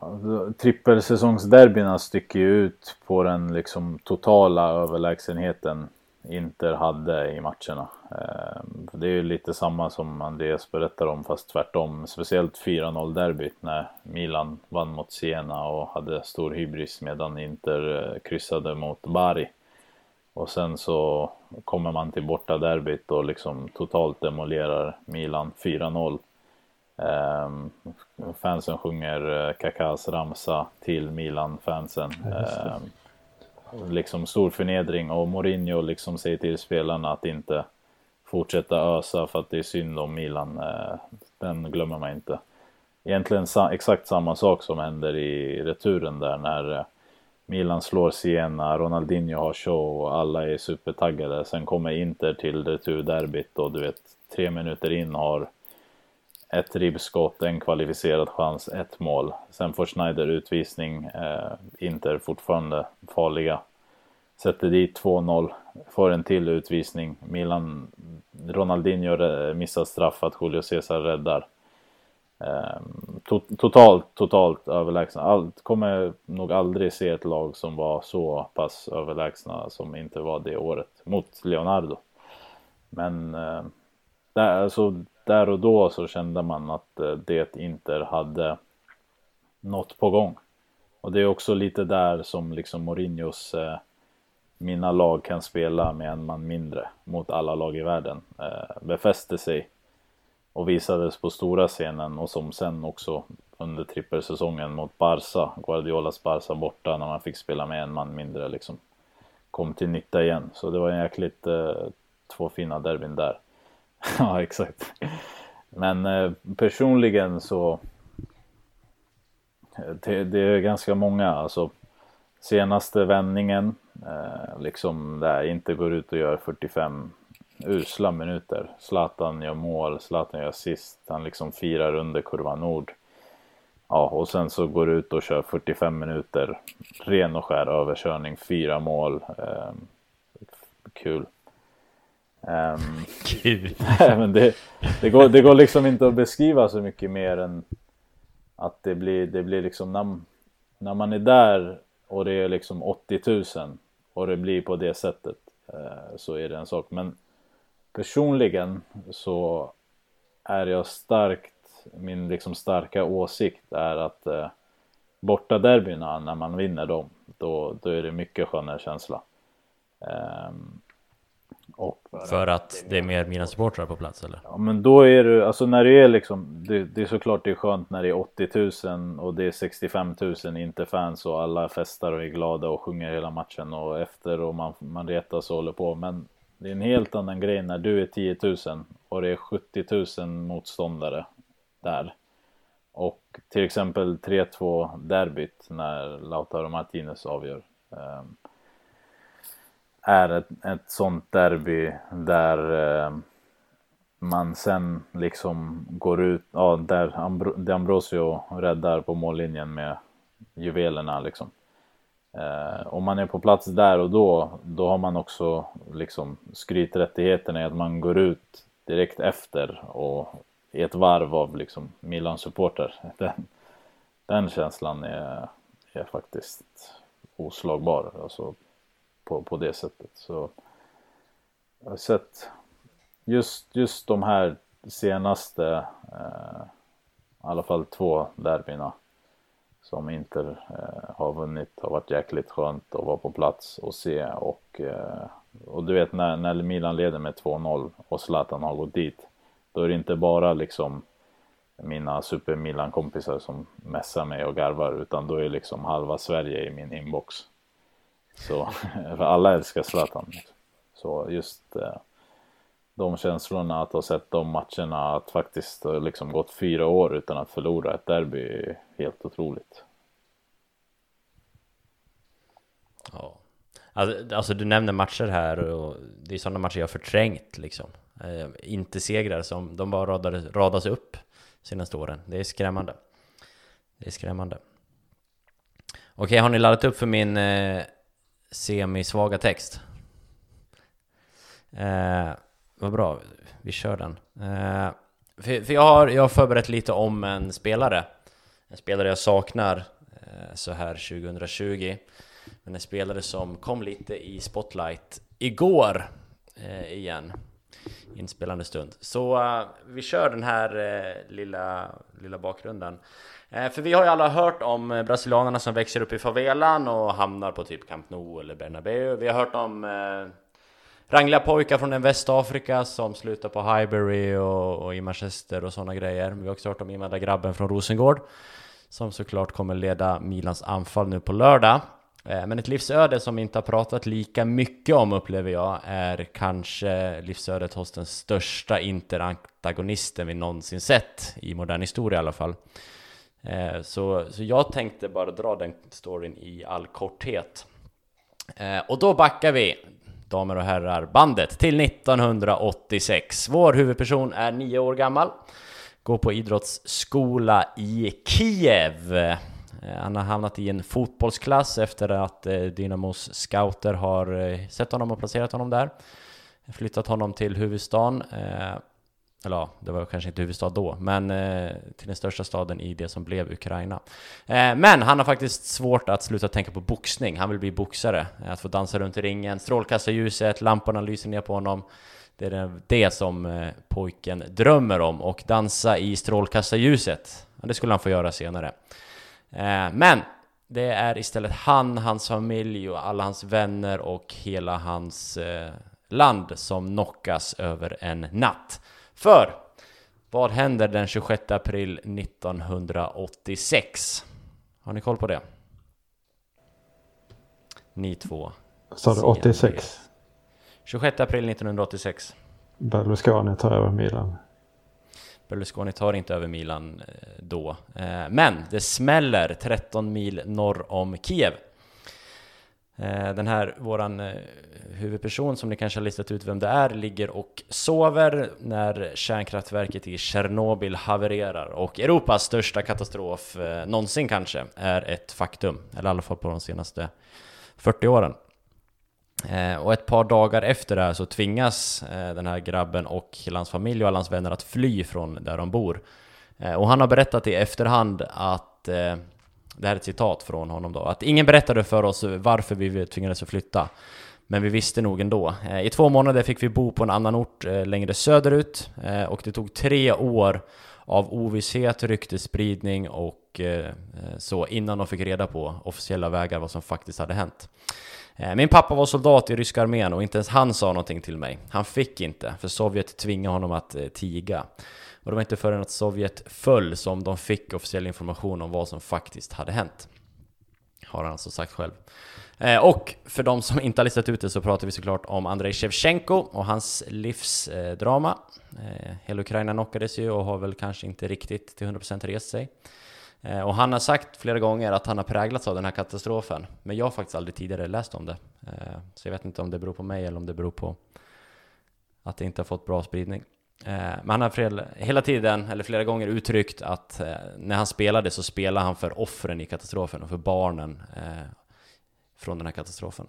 Ja, trippelsäsongsderbyna sticker ju ut på den liksom totala överlägsenheten Inter hade i matcherna. Ehm, det är ju lite samma som Andreas berättar om fast tvärtom. Speciellt 4-0 derbyt när Milan vann mot Siena och hade stor hybris medan Inter eh, kryssade mot Bari. Och sen så kommer man till borta derbyt och liksom totalt demolerar Milan 4-0. Um, fansen sjunger uh, Kakas ramsa till Milan-fansen. Um, liksom stor förnedring och Mourinho liksom säger till spelarna att inte fortsätta ösa för att det är synd om Milan. Uh, den glömmer man inte. Egentligen sa exakt samma sak som händer i returen där när uh, Milan slår Siena, Ronaldinho har show och alla är supertaggade. Sen kommer Inter till returderbyt och du vet tre minuter in har ett ribbskott, en kvalificerad chans, ett mål. Sen får Schneider utvisning, eh, Inter fortfarande farliga. Sätter dit 2-0, får en till utvisning. Milan, Ronaldinho missar straff att Julio Cesar räddar. Ehm, totalt, totalt överlägsna. Allt, kommer nog aldrig se ett lag som var så pass överlägsna som inte var det året mot Leonardo. Men eh, där, alltså, där och då så kände man att eh, det inte hade något på gång. Och det är också lite där som liksom Mourinhos eh, mina lag kan spela med en man mindre mot alla lag i världen eh, befäste sig och visades på stora scenen och som sen också under trippelsäsongen mot Barca, Guardiolas Barca borta när man fick spela med en man mindre liksom kom till nytta igen. Så det var en jäkligt eh, två fina derbyn där. ja, exakt. Men eh, personligen så eh, det, det, är ganska många, alltså senaste vändningen, eh, liksom där inte går ut och gör 45 usla minuter. Zlatan gör mål, Zlatan gör assist, han liksom firar under kurva nord. Ja, och sen så går du ut och kör 45 minuter, ren och skär överkörning, fyra mål. Eh, kul. Um, kul! men det, det, går, det går liksom inte att beskriva så mycket mer än att det blir, det blir liksom när, när man är där och det är liksom 80 000 och det blir på det sättet eh, så är det en sak. Men personligen så är jag starkt, min liksom starka åsikt är att eh, borta derbyna när man vinner dem, då, då är det mycket skönare känsla. Um, och för att det är mer mina supportrar på plats eller? Ja men då är det, alltså när det är liksom, det, det, är såklart det är skönt när det är 80 000 och det är 65 000 inte fans och alla festar och är glada och sjunger hela matchen och efter och man, man retas och håller på. Men det är en helt annan grej när du är 10 000 och det är 70 000 motståndare där. Och till exempel 3-2 derbyt när Lautaro Martinez avgör. Ehm, är ett, ett sånt derby där ehm, man sen liksom går ut, ja där Ambro, De Ambrosio räddar på mållinjen med juvelerna liksom. Eh, om man är på plats där och då, då har man också liksom skryträttigheterna i att man går ut direkt efter och i ett varv av liksom Milan-supporter. Den, den känslan är, är faktiskt oslagbar alltså på, på det sättet. Så jag har sett just, just de här senaste, eh, i alla fall två derbyna som Inter eh, har vunnit har varit jäkligt skönt att vara på plats och se och, eh, och du vet när, när Milan leder med 2-0 och Zlatan har gått dit då är det inte bara liksom mina super Milan kompisar som mässar mig och garvar utan då är liksom halva Sverige i min inbox. Så, för alla älskar Zlatan. Så just eh, de känslorna att ha sett de matcherna, att faktiskt eh, liksom gått fyra år utan att förlora ett derby är helt otroligt. Ja. Alltså, alltså, du nämner matcher här och det är sådana matcher jag förträngt liksom. Eh, inte segrar som de bara radades, radas upp senaste åren. Det är skrämmande. Det är skrämmande. Okej, har ni laddat upp för min eh, semisvaga text? Eh, vad bra, vi kör den. Eh, för, för jag, har, jag har förberett lite om en spelare. En spelare jag saknar eh, så här 2020. Men en spelare som kom lite i spotlight igår eh, igen. Inspelande stund. Så uh, vi kör den här uh, lilla, lilla bakgrunden. Uh, för vi har ju alla hört om brasilianerna som växer upp i favelan och hamnar på typ Camp Nou eller Bernabeu. Vi har hört om rangliga pojkar från Västafrika som slutar på Highbury och, och i Manchester och sådana grejer. Vi har också hört om invandrargrabben från Rosengård som såklart kommer leda Milans anfall nu på lördag. Eh, men ett livsöde som vi inte har pratat lika mycket om upplever jag är kanske livsödet hos den största interantagonisten vi någonsin sett i modern historia i alla fall. Eh, så, så jag tänkte bara dra den storyn i all korthet. Eh, och då backar vi, damer och herrar, bandet till 1986. Vår huvudperson är nio år gammal, går på idrottsskola i Kiev. Eh, han har hamnat i en fotbollsklass efter att eh, Dynamos scouter har eh, sett honom och placerat honom där. Flyttat honom till huvudstaden. Eller ja, det var kanske inte huvudstad då, men eh, till den största staden i det som blev Ukraina. Eh, men han har faktiskt svårt att sluta tänka på boxning. Han vill bli boxare. Att få dansa runt i ringen, strålkastarljuset, lamporna lyser ner på honom. Det är det som eh, pojken drömmer om och dansa i strålkastarljuset. Det skulle han få göra senare. Eh, men det är istället han, hans familj och alla hans vänner och hela hans eh, land som knockas över en natt. För vad händer den 26 april 1986? Har ni koll på det? Ni två. Sa du 86? 26 april 1986. Berlusconi tar över Milan. Berlusconi tar inte över Milan eh, då. Eh, men det smäller 13 mil norr om Kiev. Eh, den här, våran eh, huvudperson som ni kanske har listat ut vem det är, ligger och sover när kärnkraftverket i Tjernobyl havererar och Europas största katastrof eh, någonsin kanske är ett faktum, eller i alla fall på de senaste 40 åren. Och ett par dagar efter det här så tvingas den här grabben och hela hans familj och alla hans vänner att fly från där de bor. Och han har berättat i efterhand att, det här är ett citat från honom då, att ingen berättade för oss varför vi tvingades att flytta. Men vi visste nog ändå. Eh, I två månader fick vi bo på en annan ort eh, längre söderut eh, och det tog tre år av ovisshet, ryktesspridning och så innan de fick reda på officiella vägar vad som faktiskt hade hänt. Min pappa var soldat i ryska armén och inte ens han sa någonting till mig. Han fick inte, för Sovjet tvingade honom att tiga. Och det var inte förrän att Sovjet föll som de fick officiell information om vad som faktiskt hade hänt. Har han alltså sagt själv. Eh, och för de som inte har listat ut det så pratar vi såklart om Andrei Shevchenko och hans livsdrama. Eh, hela Ukraina knockades ju och har väl kanske inte riktigt till 100% rest sig. Eh, och han har sagt flera gånger att han har präglats av den här katastrofen. Men jag har faktiskt aldrig tidigare läst om det. Så jag vet inte om det beror på mig eller om det beror på att det inte har fått bra spridning. Eh, men han har hela tiden, eller flera gånger uttryckt att eh, när han spelade så spelade han för offren i katastrofen och för barnen eh, från den här katastrofen.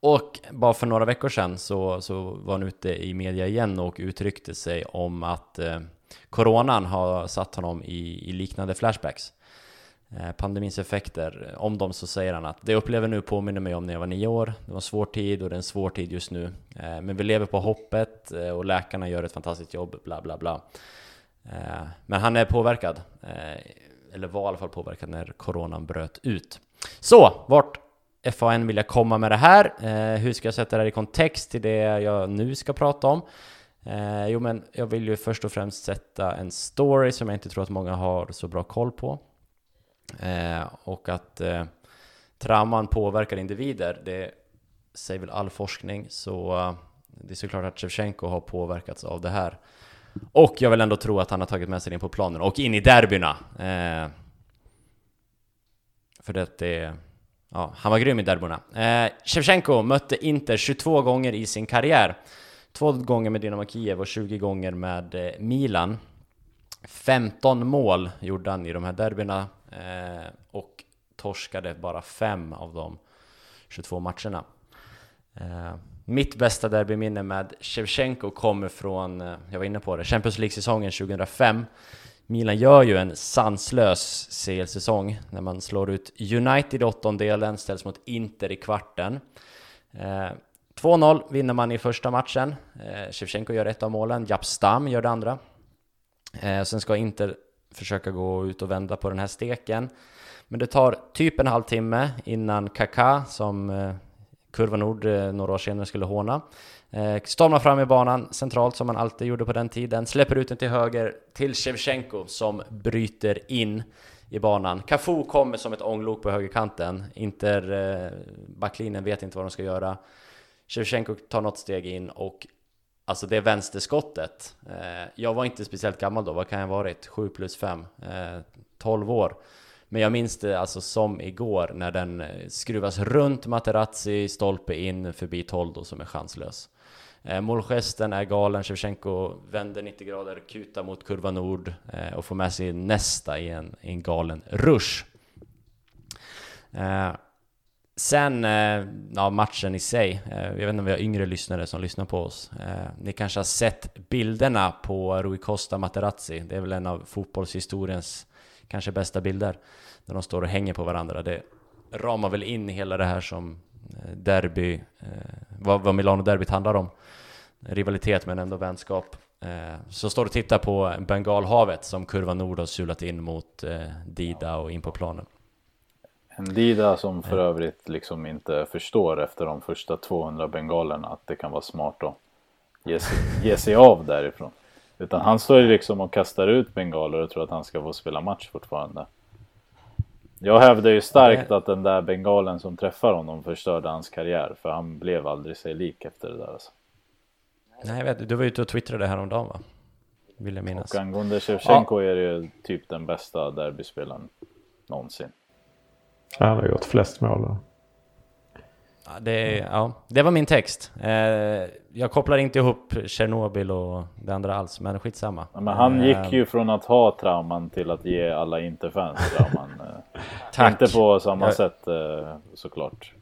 Och bara för några veckor sedan så, så var han ute i media igen och uttryckte sig om att eh, coronan har satt honom i, i liknande flashbacks. Eh, pandemins effekter, eh, om dem så säger han att det jag upplever nu påminner mig om när jag var nio år. Det var en svår tid och det är en svår tid just nu. Eh, men vi lever på hoppet och läkarna gör ett fantastiskt jobb, bla bla bla. Men han är påverkad, eller var i alla fall påverkad när coronan bröt ut. Så, vart FAN vill jag komma med det här? Hur ska jag sätta det här i kontext till det jag nu ska prata om? Jo, men jag vill ju först och främst sätta en story som jag inte tror att många har så bra koll på. Eh, och att eh, trauman påverkar individer, det säger väl all forskning, så eh, det är såklart att Shevchenko har påverkats av det här. Och jag vill ändå tro att han har tagit med sig det in på planen och in i derbyna. Eh, för det är... Ja, han var grym i derbyna. Eh, Shevchenko mötte Inter 22 gånger i sin karriär. Två gånger med Dynamo Kiev och 20 gånger med eh, Milan. 15 mål gjorde han i de här derbyna eh, och torskade bara fem av de 22 matcherna. Eh, mitt bästa derbyminne med Shevchenko kommer från, eh, jag var inne på det, Champions League-säsongen 2005. Milan gör ju en sanslös CL-säsong när man slår ut United i åttondelen, ställs mot Inter i kvarten. Eh, 2-0 vinner man i första matchen. Eh, Shevchenko gör ett av målen, Japp Stam gör det andra. Eh, sen ska Inter försöka gå ut och vända på den här steken. Men det tar typ en halvtimme innan Kaká, som eh, Kurva Nord eh, några år senare skulle håna, eh, stormar fram i banan centralt som man alltid gjorde på den tiden, släpper ut den till höger till Shevchenko som bryter in i banan. Cafu kommer som ett ånglok på högerkanten. Inter backlinjen vet inte vad de ska göra. Shevchenko tar något steg in och Alltså det vänsterskottet. Eh, jag var inte speciellt gammal då, vad kan jag ha varit? 7 plus 5, eh, 12 år. Men jag minns det alltså som igår när den eh, skruvas runt Materazzi, stolpe in förbi Toldo som är chanslös. Eh, målgesten är galen, Shevchenko vänder 90 grader, kutar mot kurva nord eh, och får med sig nästa i en, i en galen rush. Eh, Sen, eh, ja, matchen i sig. Eh, jag vet inte om vi har yngre lyssnare som lyssnar på oss. Eh, ni kanske har sett bilderna på Rui Costa Materazzi. Det är väl en av fotbollshistoriens kanske bästa bilder. När de står och hänger på varandra. Det ramar väl in hela det här som derby, vad, vad Milano-derbyt handlar om. Rivalitet men ändå vänskap. Så står och tittar på Bengalhavet som kurva nord har sulat in mot Dida och in på planen. En Dida som för övrigt liksom inte förstår efter de första 200 bengalerna att det kan vara smart att ge sig, ge sig av därifrån. Utan han står ju liksom och kastar ut bengaler och tror att han ska få spela match fortfarande. Jag hävdar ju starkt att den där bengalen som träffar honom förstörde hans karriär. För han blev aldrig sig lik efter det där alltså. Nej, jag vet, du var ute och twittrade häromdagen va? Vill jag minnas. Och angående Shevchenko ja. är det ju typ den bästa derbyspelaren någonsin. Han har gjort flest mål. Ja, det, ja, det var min text. Eh, jag kopplar inte ihop Tjernobyl och det andra alls, men skitsamma. Ja, men han gick ju från att ha trauman till att ge alla inte-fans trauman. Eh, Tack. Inte på samma jag... sätt eh, såklart.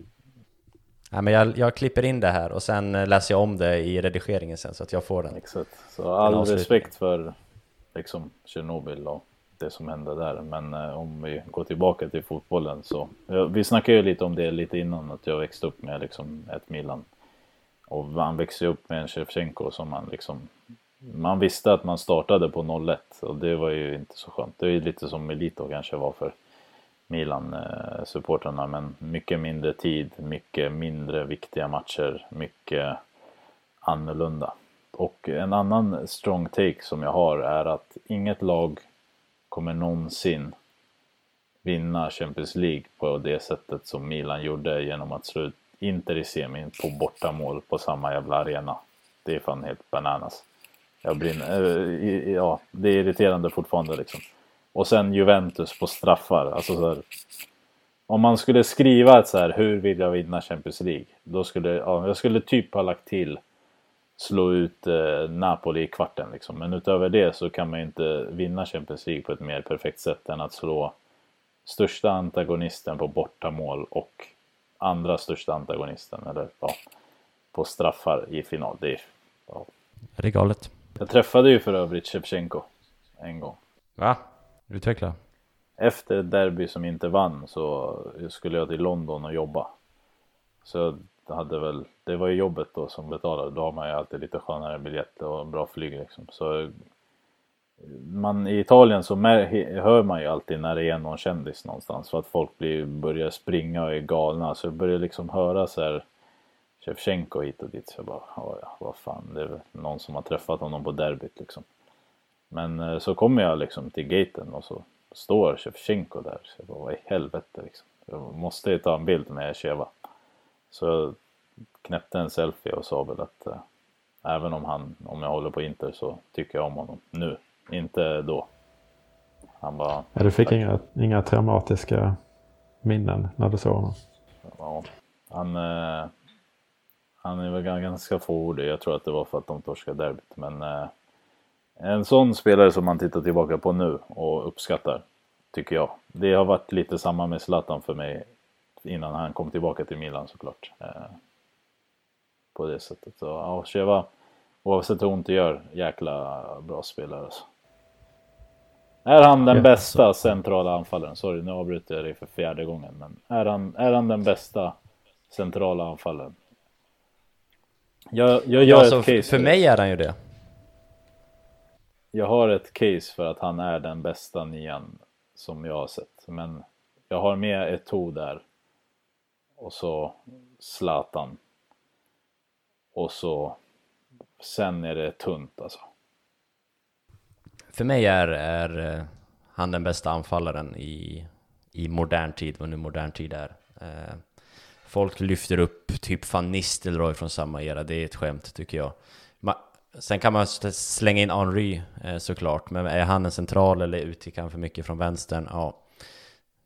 Ja, men jag, jag, klipper in det här och sen läser jag om det i redigeringen sen så att jag får den. Exakt. Så all respekt för liksom Tjernobyl och det som hände där. Men eh, om vi går tillbaka till fotbollen så. Ja, vi snackade ju lite om det lite innan att jag växte upp med liksom ett Milan. Och man växte upp med en Shevchenko som man liksom. Man visste att man startade på 01 och det var ju inte så skönt. Det är ju lite som Milito kanske var för Milan-supportrarna. Eh, men mycket mindre tid, mycket mindre viktiga matcher, mycket annorlunda. Och en annan strong take som jag har är att inget lag kommer någonsin vinna Champions League på det sättet som Milan gjorde genom att slå ut Inter i semin på bortamål på samma jävla arena. Det är fan helt bananas. Jag brinner, äh, ja, det är irriterande fortfarande liksom. Och sen Juventus på straffar. Alltså så här, om man skulle skriva ett så här, hur vill jag vinna Champions League? Då skulle, ja, jag skulle typ ha lagt till slå ut eh, Napoli i kvarten liksom. Men utöver det så kan man ju inte vinna Champions League på ett mer perfekt sätt än att slå största antagonisten på bortamål och andra största antagonisten, eller ja, på straffar i final. Det är, ja. Är det galet? Jag träffade ju för övrigt Shevchenko en gång. Va? Utveckla. Efter ett derby som inte vann så skulle jag till London och jobba. Så det, hade väl, det var ju jobbet då som betalade. Då har man ju alltid lite skönare biljetter och bra flyg liksom. Så man, I Italien så mär, hör man ju alltid när det är någon kändis någonstans för att folk blir, börjar springa och är galna. Så jag börjar liksom höra så här Shevchenko hit och dit. Så jag bara, ja, vad fan, det är väl någon som har träffat honom på derbyt liksom. Men eh, så kommer jag liksom till gaten och så står Shevchenko där. Så jag bara, vad i helvete liksom. Jag måste ju ta en bild med Sheva. Så jag knäppte en selfie och sa väl att eh, även om han, om jag håller på Inter så tycker jag om honom nu. Inte då. Han bara... Ja, du fick inga, inga traumatiska minnen när du såg honom? Ja, han, eh, han är väl ganska fåordig. Jag tror att det var för att de torskade derbyt. Men eh, en sån spelare som man tittar tillbaka på nu och uppskattar, tycker jag. Det har varit lite samma med Zlatan för mig innan han kom tillbaka till Milan såklart. Eh, på det sättet. Så ja, Cheva, oavsett hur ont det gör, jäkla bra spelare alltså. Är han den bästa centrala anfallaren? Sorry, nu avbryter jag dig för fjärde gången. Men är han, är han den bästa centrala anfallaren? Jag, jag gör Alltså, ett case för mig är han ju det. Jag har ett case för att han är den bästa nian som jag har sett. Men jag har med Eto'o där. Och så Zlatan. Och så... Sen är det tunt alltså. För mig är, är eh, han den bästa anfallaren i, i modern tid, vad nu modern tid är. Eh, Folk lyfter upp typ van Nistelrooy från samma era, det är ett skämt tycker jag. Ma Sen kan man slänga in Henry eh, såklart, men är han en central eller utgick han för mycket från vänstern? Ja,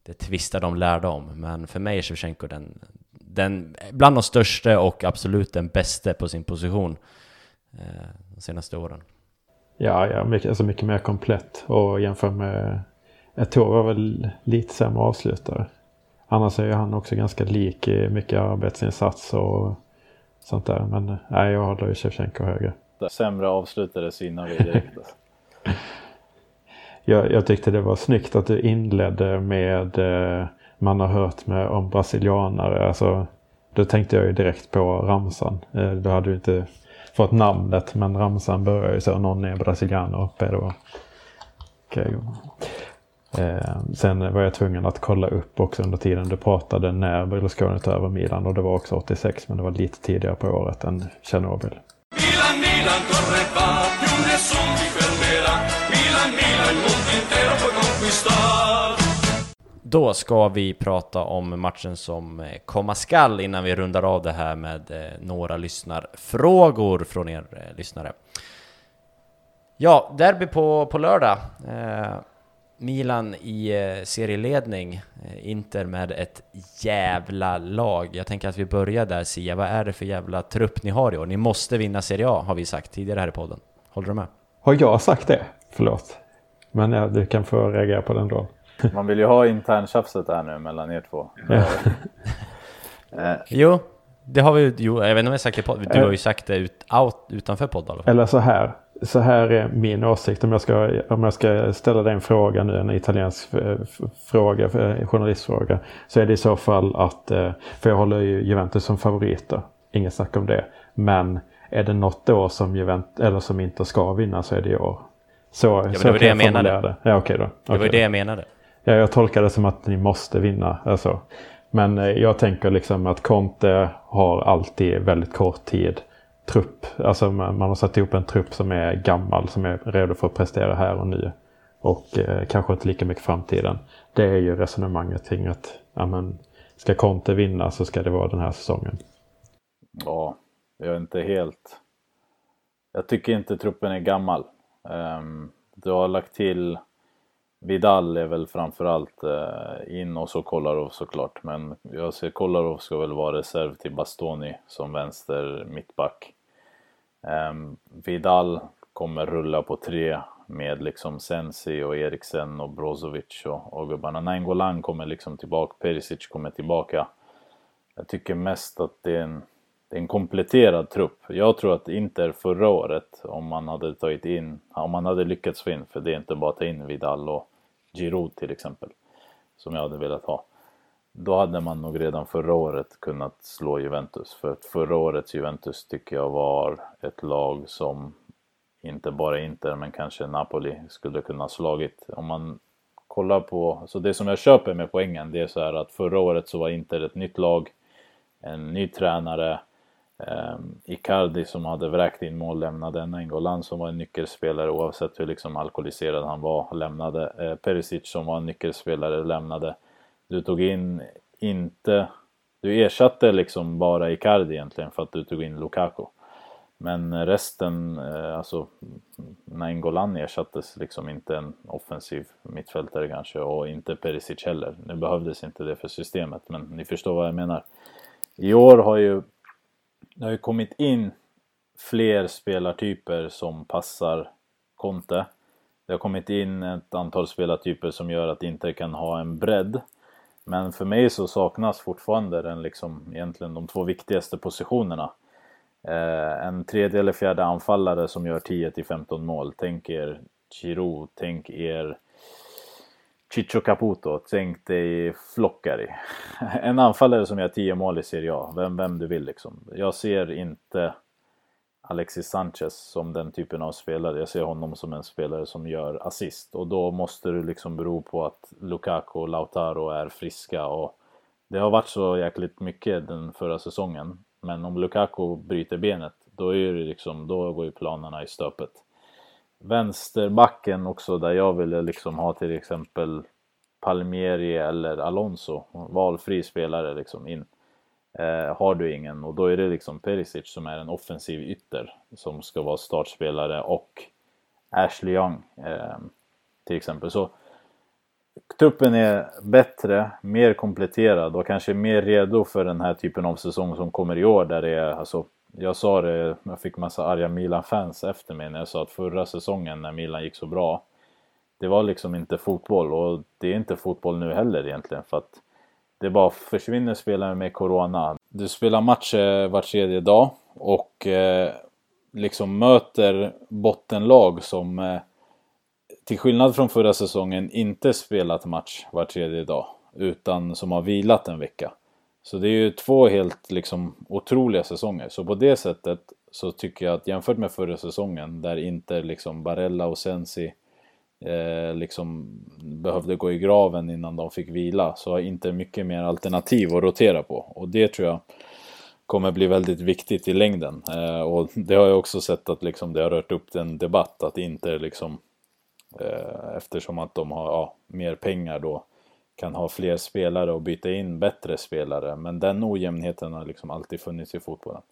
det tvistar de lärda om. Men för mig är Shevchenko den, den bland de största och absolut den bästa på sin position eh, de senaste åren. Ja, ja mycket, alltså mycket mer komplett och jämför med Eto'o var väl lite sämre avslutare. Annars är ju han också ganska lik i mycket arbetsinsats och sånt där. Men nej, jag håller ju Shevchenko högre. Sämre avslutare synar vi direkt. Jag, jag tyckte det var snyggt att du inledde med eh, man har hört med om brasilianare. Alltså, då tänkte jag ju direkt på ramsan. Eh, då hade du inte fått namnet men ramsan börjar ju så. Någon är brasilianare uppe. Då. Okay. Eh, sen var jag tvungen att kolla upp också under tiden du pratade när Berlusconi tog över Milan och det var också 86 men det var lite tidigare på året än Tjernobyl. Då ska vi prata om matchen som eh, komma skall innan vi rundar av det här med eh, några lyssnarfrågor från er eh, lyssnare. Ja, derby på, på lördag. Milan i serieledning, Inter med ett jävla lag. Jag tänker att vi börjar där Sia, vad är det för jävla trupp ni har i år? Ni måste vinna Serie A har vi sagt tidigare här i podden. Håller du med? Har jag sagt det? Förlåt. Men ja, du kan få reagera på den då. Man vill ju ha interntjafset här nu mellan er två. Eh, Jo, det har vi jo, jag vet inte om jag sagt det podden, du har ju sagt det ut, out, utanför podd i alla fall. Eller så här. Så här är min åsikt. Om jag ska, om jag ska ställa dig en fråga nu, en italiensk eh, fråga, eh, journalistfråga. Så är det i så fall att, eh, för jag håller ju Juventus som favoriter. Inget snack om det. Men är det något då som Juventus, eller som inte ska vinna så är det i år. Så, men så det var kan det jag menade. Det. Ja, okej då. Det var ju Okej det då. jag menade. Ja, jag tolkar det som att ni måste vinna. Alltså. Men eh, jag tänker liksom att Conte har alltid väldigt kort tid trupp. Alltså man, man har satt ihop en trupp som är gammal, som är redo för att prestera här och nu. Och eh, kanske inte lika mycket framtiden. Det är ju resonemanget kring att ja, men, ska Conte vinna så ska det vara den här säsongen. Ja, jag är inte helt... Jag tycker inte truppen är gammal. Um, du har lagt till... Vidal är väl framförallt eh, in och så Kolarov såklart. Men jag ser Kolarov ska väl vara reserv till Bastoni som vänster mittback. Ehm, Vidal kommer rulla på tre med liksom Sensi och Eriksen och Brozovic och, och gubbarna. Nainggolan kommer liksom tillbaka, Perisic kommer tillbaka. Jag tycker mest att det är en, det är en kompletterad trupp. Jag tror att Inter förra året, om man hade tagit in, om man hade lyckats få in, för det är inte bara att ta in Vidal och Giroud till exempel, som jag hade velat ha. Då hade man nog redan förra året kunnat slå Juventus. För att förra årets Juventus tycker jag var ett lag som inte bara Inter men kanske Napoli skulle kunna ha slagit. Om man kollar på, så det som jag köper med poängen det är så här att förra året så var Inter ett nytt lag, en ny tränare, eh, Icardi som hade vräkt in mål lämnade, Nengolan som var en nyckelspelare oavsett hur liksom alkoholiserad han var lämnade, eh, Perisic som var en nyckelspelare lämnade. Du tog in inte, du ersatte liksom bara Icardi egentligen för att du tog in Lukaku. Men resten, eh, alltså Nengolan ersattes liksom inte en offensiv mittfältare kanske och inte Perisic heller. Nu behövdes inte det för systemet men ni förstår vad jag menar. I år har ju det har ju kommit in fler spelartyper som passar Conte. Det har kommit in ett antal spelartyper som gör att Inter kan ha en bredd. Men för mig så saknas fortfarande den liksom egentligen de två viktigaste positionerna. Eh, en tredje eller fjärde anfallare som gör 10 till 15 mål. Tänk er Giroud, tänk er Chicho Caputo, tänk dig Flockari. En anfallare som gör 10 mål i Serie A, vem, vem du vill liksom. Jag ser inte Alexis Sanchez som den typen av spelare. Jag ser honom som en spelare som gör assist och då måste det liksom bero på att Lukaku och Lautaro är friska och det har varit så jäkligt mycket den förra säsongen. Men om Lukaku bryter benet, då, är det liksom, då går ju planerna i stöpet. Vänsterbacken också, där jag ville liksom ha till exempel Palmieri eller Alonso, valfri spelare liksom in. Eh, har du ingen och då är det liksom Perisic som är en offensiv ytter som ska vara startspelare och Ashley Young eh, till exempel. Så truppen är bättre, mer kompletterad och kanske mer redo för den här typen av säsong som kommer i år där det är alltså jag sa det, jag fick massa arga Milan-fans efter mig när jag sa att förra säsongen när Milan gick så bra det var liksom inte fotboll och det är inte fotboll nu heller egentligen för att det bara försvinner spelare med Corona. Du spelar matcher var tredje dag och eh, liksom möter bottenlag som eh, till skillnad från förra säsongen inte spelat match var tredje dag utan som har vilat en vecka. Så det är ju två helt liksom otroliga säsonger. Så på det sättet så tycker jag att jämfört med förra säsongen där inte liksom Barella och Sensi eh, liksom behövde gå i graven innan de fick vila så har inte mycket mer alternativ att rotera på och det tror jag kommer bli väldigt viktigt i längden. Eh, och det har jag också sett att liksom det har rört upp en debatt att inte liksom eh, eftersom att de har ja, mer pengar då kan ha fler spelare och byta in bättre spelare. Men den ojämnheten har liksom alltid funnits i fotbollen.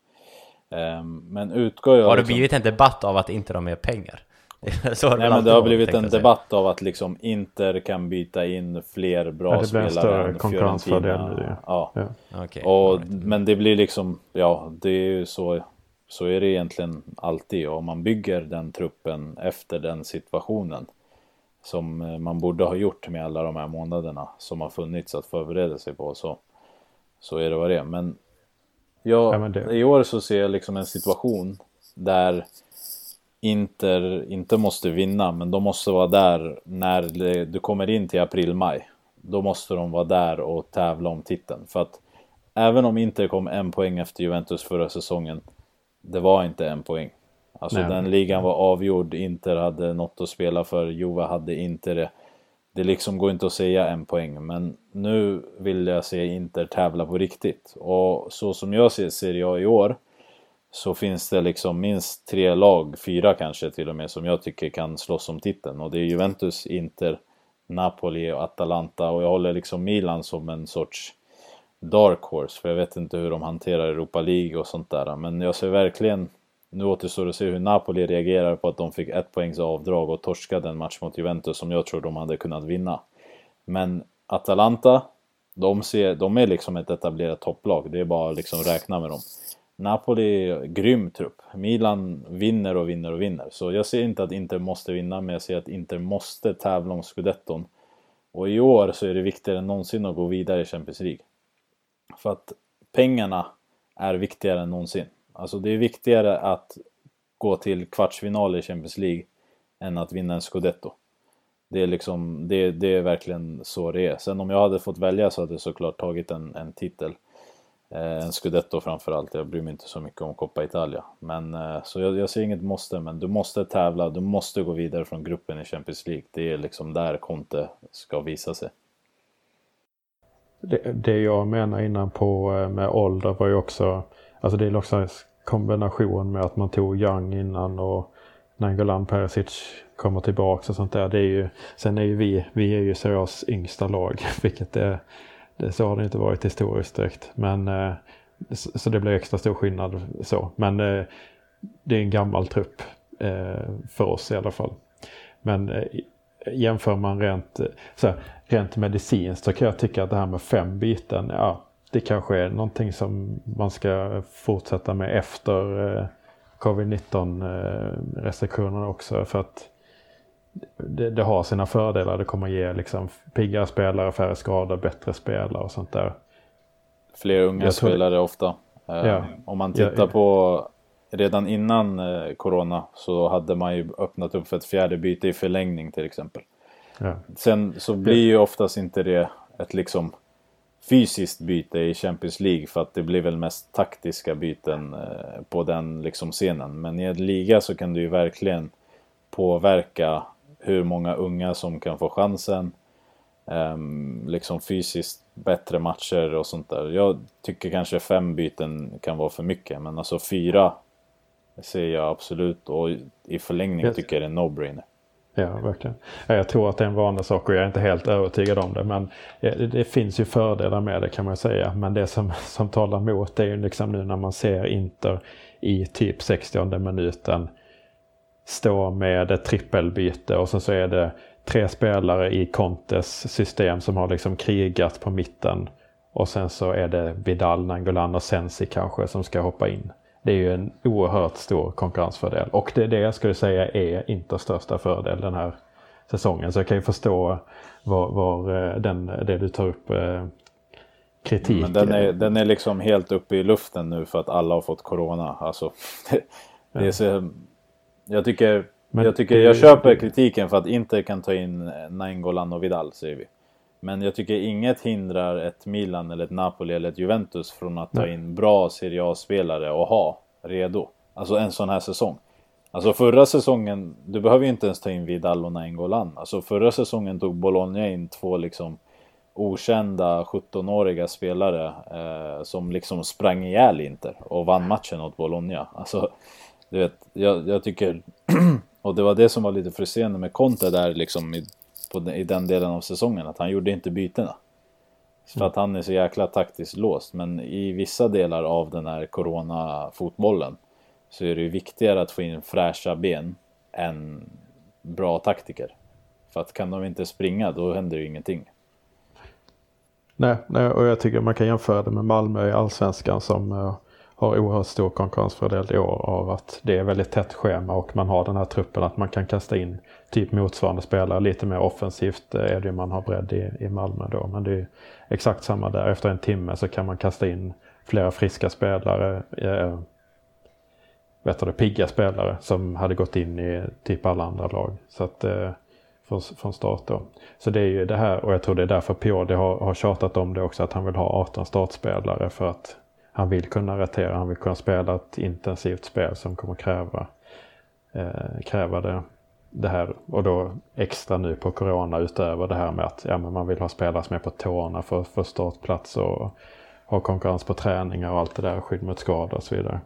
Ehm, men utgår jag... Har det liksom... blivit en debatt av att inte de har pengar? Så har det Nej men det har blivit en debatt av att liksom Inter kan byta in fler bra ja, det spelare en större konkurrensfördel nu. Ja. ja. Okay. Och, men det blir liksom, ja det är ju så, så är det egentligen alltid. Och om man bygger den truppen efter den situationen som eh, man borde ha gjort med alla de här månaderna som har funnits att förbereda sig på så, så är det vad det är. Men, jag, ja, men det... i år så ser jag liksom en situation där Inter inte måste vinna, men de måste vara där när du kommer in till april-maj. Då måste de vara där och tävla om titeln. För att även om Inter kom en poäng efter Juventus förra säsongen, det var inte en poäng. Alltså Nej. den ligan var avgjord, Inter hade något att spela för, Juve hade inte det. Det liksom går inte att säga en poäng, men nu vill jag se Inter tävla på riktigt. Och så som jag ser Serie A i år, så finns det liksom minst tre lag, fyra kanske till och med, som jag tycker kan slåss om titeln. Och det är Juventus, Inter, Napoli och Atalanta. Och jag håller liksom Milan som en sorts dark horse, för jag vet inte hur de hanterar Europa League och sånt där. Men jag ser verkligen, nu återstår att se hur Napoli reagerar på att de fick ett poängs avdrag och torskade en match mot Juventus som jag tror de hade kunnat vinna. Men Atalanta, de, ser, de är liksom ett etablerat topplag, det är bara att liksom räkna med dem. Napoli, grym trupp. Milan vinner och vinner och vinner. Så jag ser inte att Inter måste vinna, men jag ser att Inter måste tävla om scudetton. Och i år så är det viktigare än någonsin att gå vidare i Champions League. För att pengarna är viktigare än någonsin. Alltså det är viktigare att gå till kvartsfinal i Champions League än att vinna en scudetto. Det är liksom, det, det är verkligen så det är. Sen om jag hade fått välja så hade jag såklart tagit en, en titel. Eh, en scudetto framförallt. Jag bryr mig inte så mycket om Coppa Italia. Men eh, så jag, jag ser inget måste, men du måste tävla. Du måste gå vidare från gruppen i Champions League. Det är liksom där Conte ska visa sig. Det, det jag menar innan på eh, med ålder var ju också, alltså det är också en kombination med att man tog Young innan och Nangolan Perisic kommer tillbaks och sånt där. Det är ju, sen är ju vi, vi är ju Serias yngsta lag, vilket det, det, så har det inte varit historiskt direkt. Men eh, så, det blir extra stor skillnad så. Men eh, det är en gammal trupp eh, för oss i alla fall. Men jämför man rent, så här, rent medicinskt så kan jag tycka att det här med fem byten, ja det kanske är någonting som man ska fortsätta med efter eh, covid-19 eh, restriktionerna också. För att det, det, har sina fördelar. Det kommer ge liksom piggare spelare, färre skador, bättre spelare och sånt där. Fler unga tror- spelare ofta. Ja. Om man tittar ja. på redan innan eh, Corona så hade man ju öppnat upp för ett fjärde byte i förlängning till exempel. Ja. Sen så blir ju oftast inte det ett liksom fysiskt byte i Champions League för att det blir väl mest taktiska byten eh, på den liksom scenen. Men i en liga så kan du ju verkligen påverka hur många unga som kan få chansen. Ehm, liksom fysiskt bättre matcher och sånt där. Jag tycker kanske fem byten kan vara för mycket men alltså fyra ser jag absolut och i förlängning tycker jag det är no-brainer. Ja, verkligen. Jag tror att det är en vanlig sak och jag är inte helt övertygad om det. Men det, det finns ju fördelar med det kan man säga. Men det som, som talar emot det är ju liksom nu när man ser Inter i typ 60 minuten stå med ett trippelbyte och sen så är det tre spelare i Contes system som har liksom krigat på mitten. Och sen så är det Vidal, Nangolan och Sensi kanske som ska hoppa in. Det är ju en oerhört stor konkurrensfördel. Och det är det jag skulle säga är Inters största fördel den här säsongen. Så jag kan ju förstå var, var eh, den, det du tar upp eh, kritik. Men den är, den är liksom helt uppe i luften nu för att alla har fått corona. Alltså, det, det är så, jag tycker, Men jag, tycker det- jag köper kritiken för att Inter kan ta in Nainggolan och Vidal säger vi. Men jag tycker inget hindrar ett Milan eller ett Napoli eller ett Juventus från att ta in bra Serie A-spelare och ha redo. Alltså en sån här säsong. Alltså förra säsongen, du behöver ju inte ens ta in Vidal och Nainggolan. Alltså förra säsongen tog Bologna in två liksom okända 17-åriga spelare eh, som liksom sprang ihjäl Inter och vann matchen åt Bologna. Alltså, du vet, jag, jag tycker... och det var det som var lite frustrerande med Conte där liksom i, på, den- i den delen av säsongen, att han gjorde inte bytena. För att han är så jäkla taktiskt låst. Men i vissa delar av den här corona-fotbollen så är det ju viktigare att få in fräscha ben än bra taktiker. För att kan de inte springa, då händer ju ingenting. Nej, nej, och jag tycker man kan jämföra det med Malmö i Allsvenskan som eh, har oerhört stor konkurrensfördel i år av att det är väldigt tätt schema och man har den här truppen att man kan kasta in typ motsvarande spelare. Lite mer offensivt eh, är det ju man har bredd i, i Malmö då. Men det är exakt samma där. Efter en timme så kan man kasta in flera friska spelare. Eh, vet du, pigga spelare som hade gått in i typ alla andra lag. Så att eh, från, från start då. Så det är ju det här och jag tror det är därför Pioli har, har tjatat om det också att han vill ha 18 startspelare för att han vill kunna rotera, han vill kunna spela ett intensivt spel som kommer kräva, eh, kräva det, det här och då extra nu på Corona utöver det här med att ja, men man vill ha spelare som är på tårna för att få startplats och ha konkurrens på träningar och allt det där, skydd mot skador och så vidare.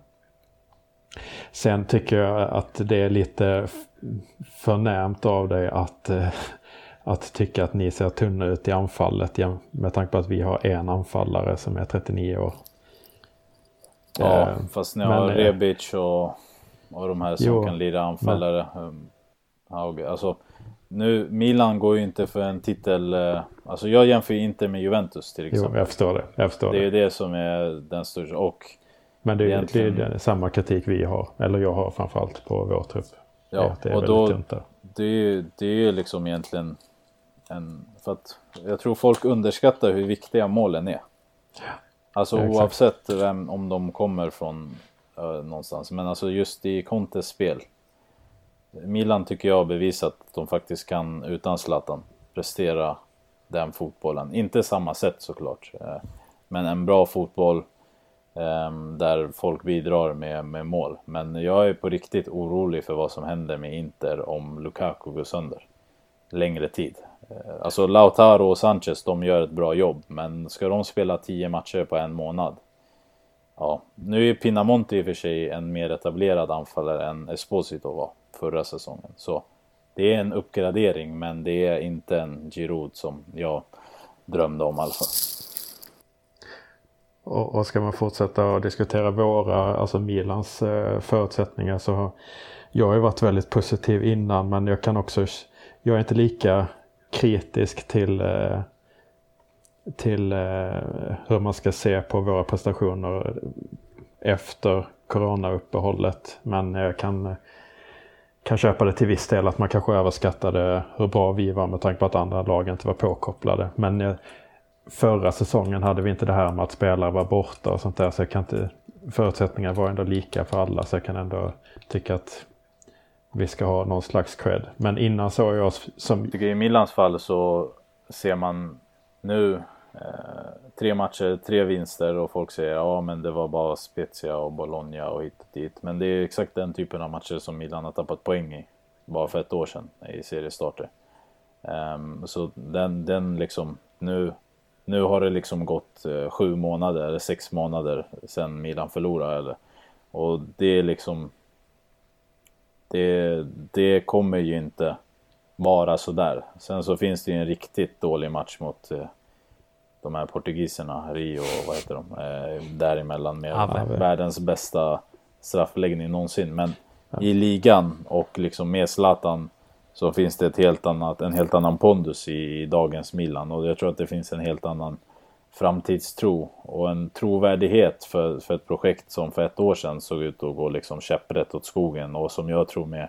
Sen tycker jag att det är lite förnämt av dig att, eh, att tycka att ni ser tunna ut i anfallet med tanke på att vi har en anfallare som är 39 år. Ja, Eh, fast ni men, har eh, Rebic och, och de här som Jo, kan lira anfallare. Um, ja, okej, alltså, nu, Milan går ju inte för en titel. eh, Alltså jag jämför ju inte med Juventus till Jo, exempel. jag förstår det. Jag förstår Det är det. ju det som är den största. Och Men det, är- det är Egentligen. samma kritik vi har, eller jag har framförallt på vår trupp. Ja, det är och då-. Det är ju det är ju liksom egentligen en... För att jag tror folk underskattar hur viktiga målen är. Alltså Ja, oavsett vem, om de kommer från eh, någonstans. Men alltså just i Contes spel. Milan tycker jag har bevisat att de faktiskt kan utan Zlatan prestera den fotbollen. Inte samma sätt såklart. eh, Men en bra fotboll ehm, där folk bidrar med, med mål. Men jag är på riktigt orolig för vad som händer med Inter om Lukaku går sönder. Längre tid. Eh, alltså Lautaro och Sanchez, de gör ett bra jobb. Men ska de spela 10 matcher på en månad? Ja, nu är Pinamonte i och för sig en mer etablerad anfallare än Esposito var förra säsongen. Så det är en uppgradering, men det är inte en Giroud som jag drömde om alltså. Och, och ska man fortsätta att diskutera våra, alltså Milans eh, förutsättningar så jag har ju varit väldigt positiv innan men jag kan också, jag är inte lika kritisk till eh, till eh, hur man ska se på våra prestationer efter coronauppehållet. Men jag kan, kan köpa det till viss del att man kanske överskattade hur bra vi var med tanke på att andra lag inte var påkopplade. Men eh, förra säsongen hade vi inte det här med att spelare var borta och sånt där. Så jag kan inte, förutsättningarna var ändå lika för alla så jag kan ändå tycka att vi ska ha någon slags cred. Men innan såg jag oss som... Jag tycker i Milans fall så ser man nu eh, tre matcher, tre vinster och folk säger ja men det var bara Spezia och Bologna och hit och dit. Men det är exakt den typen av matcher som Milan har tappat poäng i bara för ett år sedan i seriestarter. Um, så den, den liksom nu, nu har det liksom gått eh, sju månader eller sex månader sedan Milan förlorade. Eller, och det är liksom det, det kommer ju inte vara sådär. Sen så finns det ju en riktigt dålig match mot eh, de här portugiserna, Rio och vad heter de, eh, däremellan med Ave. världens bästa straffläggning någonsin. Men i ligan och liksom med Zlatan så finns det ett helt annat, en helt annan pondus i, i dagens Milan och jag tror att det finns en helt annan framtidstro och en trovärdighet för, för ett projekt som för ett år sedan såg ut att gå liksom käpprätt åt skogen och som jag tror med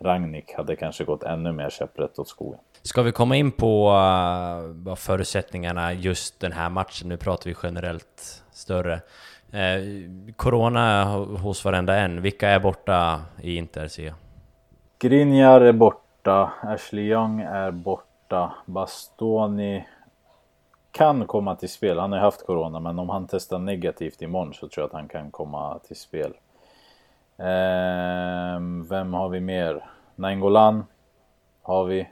Ragnik hade kanske gått ännu mer käpprätt åt skogen. Ska vi komma in på uh, vad förutsättningarna just den här matchen, nu pratar vi generellt större. Eh, corona hos varenda en, vilka är borta i Inter? Griniar är borta, Ashley Young är borta, Bastoni kan komma till spel. Han har haft corona, men om han testar negativt imorgon så tror jag att han kan komma till spel. Ehm, vem har vi mer? Nainggolan har vi.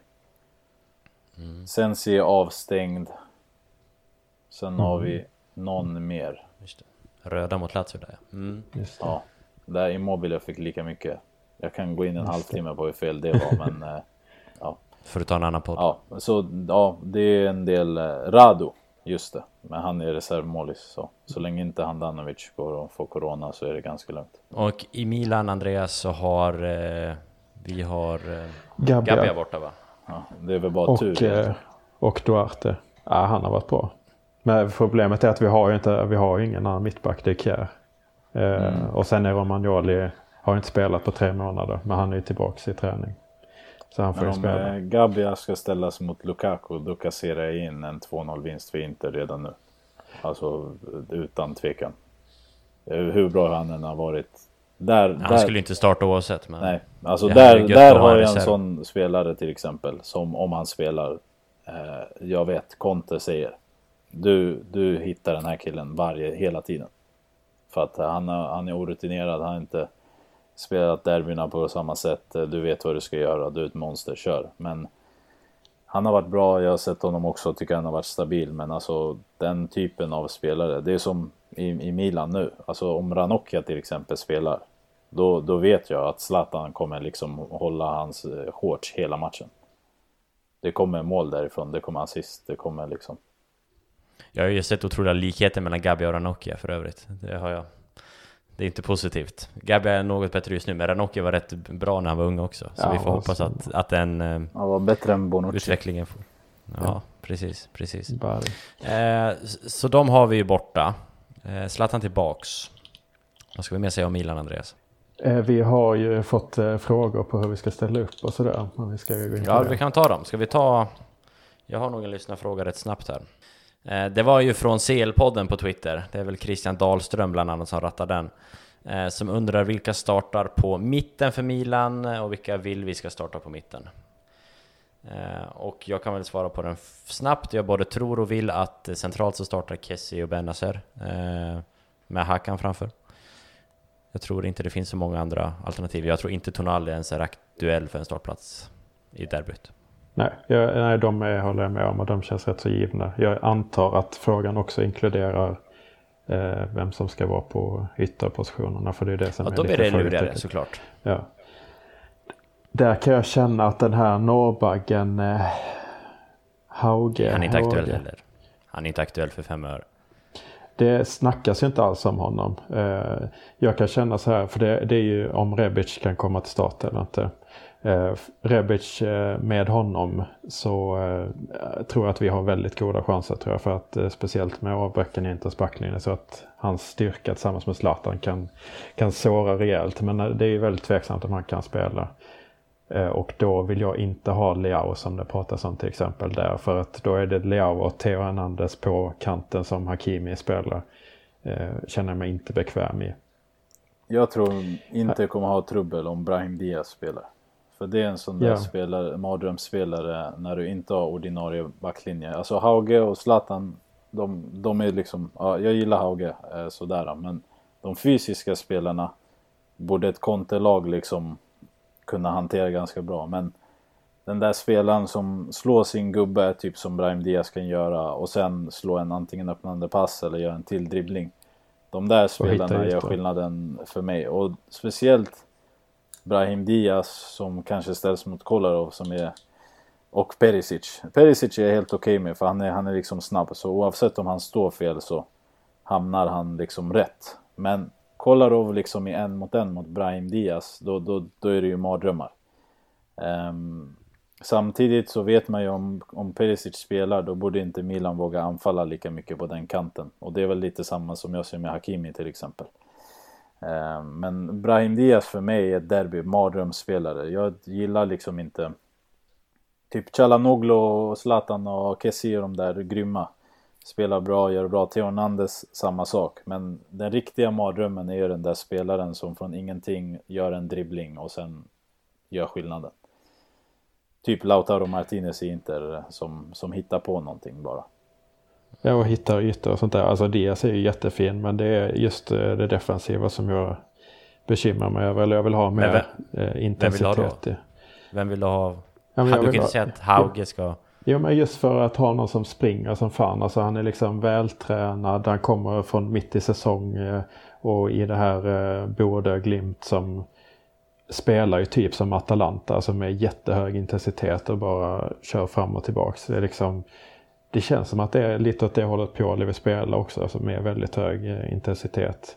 Sensi är avstängd. Sen har vi någon mer. Just det. Röda mot Lazio där ja. mm. Just det. Ja, där Immobile fick lika mycket. Jag kan gå in en halvtimme på hur fel det var, men eh. För att ta en annan podd. Ja, så ja, det är en del eh, Radu, just det. Men han är reservmålis så. Så länge inte Handanovic går och får corona så är det ganska lugnt. Och i Milan, Andreas, så har eh, vi har eh, Gabbia. Gabbia borta va? Ja, det är väl bara Och, tur. eh, och Duarte. Ja, han har varit bra. Men problemet är att vi har ju inte, vi har ju ingen annan mittback, det är Kjär. Eh, Mm. Och sen är Romagnoli, har inte spelat på tre månader, men han är ju tillbaka i träning. Så han får Men om spela. eh, Gabbia ska ställas mot Lukaku, då kasserar jag in en 2-0 vinst för Inter redan nu. Alltså utan tvekan. Eh, Hur bra han än har varit. Där, Han där, skulle inte starta oavsett men... Nej, alltså Det där, är där har jag en reserv. sån spelare till exempel som om han spelar, eh, jag vet, Conte säger du, du hittar den här killen varje, hela tiden. För att han, han är orutinerad, han har inte spelat derbyna på samma sätt, du vet vad du ska göra, du är ett monster, kör. Men han har varit bra, jag har sett honom också, tycker han har varit stabil. Men alltså den typen av spelare, det är som i, i Milan nu. Alltså om Ranocchia till exempel spelar, då, då vet jag att Zlatan kommer liksom hålla hans eh, shorts hela matchen. Det kommer mål därifrån, det kommer assist, det kommer liksom... Jag har ju sett otroliga likheter mellan Gabi och Ranocchia för övrigt. Det har jag. Det är inte positivt. Gabbia är något bättre just nu, men Ranocchia var rätt bra när han var ung också. Så Ja, vi får hoppas alltså. att, att den eh, Han var bättre än Bonucci. utvecklingen får... Ja, precis, precis. Bari. Eh, så de har vi ju borta. Eh, Zlatan tillbaks. Vad ska vi mer säga om Milan, Andreas? Eh, Vi har ju fått eh, frågor på hur vi ska ställa upp och sådär. Men vi ska gå in på Ja, det. vi kan ta dem. Ska vi ta... Jag har nog en lyssnarfråga rätt snabbt här. Eh, det var ju från CL-podden på Twitter. Det är väl Christian Dahlström bland annat som rattar den. Eh, som undrar vilka startar på mitten för Milan eh, och vilka vill vi ska starta på mitten. Och jag kan väl svara på den snabbt. Jag både tror och vill att centralt så startar Kessie och Benazer med Hakan framför. Jag tror inte det finns så många andra alternativ. Jag tror inte Tonali ens är aktuell för en startplats i derbyt. Nej, jag, nej, de är, håller jag med om och de känns rätt så givna. Jag antar att frågan också inkluderar eh, vem som ska vara på ytterpositionerna. För det är det som Ja, är då lite det lurigare såklart. Ja. Där kan jag känna att den här norrbaggen eh, Hauge. Han är inte aktuell Hauge, heller. Han är inte aktuell för fem öre. Det snackas ju inte alls om honom. Eh, jag kan känna så här, för det, det är ju om Rebic kan komma till start eller inte. Eh, Rebic eh, med honom så tror jag att vi har väldigt goda chanser tror jag. För att speciellt med avbräcken i Inters backlinje så att hans styrka tillsammans med Zlatan kan, kan såra rejält. Men det är ju väldigt tveksamt om han kan spela. Eh, Och då vill jag inte ha Leao som det pratas om till exempel där. För att då är det Leao och Theo Hernandez på kanten som Hakimi spelar. Eh, känner jag mig inte bekväm i. Jag tror inte kommer ha trubbel om Brahim Diaz spelar. För det är en sån där Ja. spelare, mardrömsspelare när du inte har ordinarie backlinje. Alltså Hauge och Zlatan, de, de är liksom, ja, jag gillar Hauge eh, sådär men de fysiska spelarna borde ett kontelag liksom kunna hantera ganska bra. Men den där spelaren som slår sin gubbe, typ som Brahim Diaz kan göra och sen slå en antingen öppnande pass eller göra en till dribbling. De där spelarna gör skillnaden för mig och speciellt Brahim Diaz som kanske ställs mot Kolarov som är och Perisic. Perisic är jag helt okej med för han är, han är liksom snabb så oavsett om han står fel så hamnar han liksom rätt. Men Kolarov liksom i en mot en mot Brahim Diaz då, då, då är det ju mardrömmar. Um, samtidigt så vet man ju om, om Perisic spelar då borde inte Milan våga anfalla lika mycket på den kanten. Och det är väl lite samma som jag ser med Hakimi till exempel. Um, men Brahim Diaz för mig är ett derby, mardrömsspelare. Jag gillar liksom inte Typ Chalanoglu och Zlatan och Kessie och de där grymma. Spelar bra, gör bra. Theo Hernandez, samma sak. Men den riktiga mardrömmen är ju den där spelaren som från ingenting gör en dribbling och sen gör skillnaden. Typ Lautaro Martinez i Inter som, som hittar på någonting bara. Ja, och hittar ytor och sånt där. Alltså Diaz är ju jättefin men det är just eh, det defensiva som jag bekymrar mig över. Eller jag vill ha mer Men eh, vem vill ha intensitet då? i. Vem vill du ha? Ja, du kan ha- inte säga att Hauge ska... Jo men just för att ha någon som springer som fan. Alltså han är liksom vältränad. Han kommer från mitt i säsong. Eh, och i det här eh, Bodö Glimt som spelar ju typ som Atalanta. Alltså med jättehög intensitet och bara kör fram och tillbaks. Det är liksom det känns som att det är lite åt det hållet Pioli vill spela också. Alltså med väldigt hög eh, intensitet.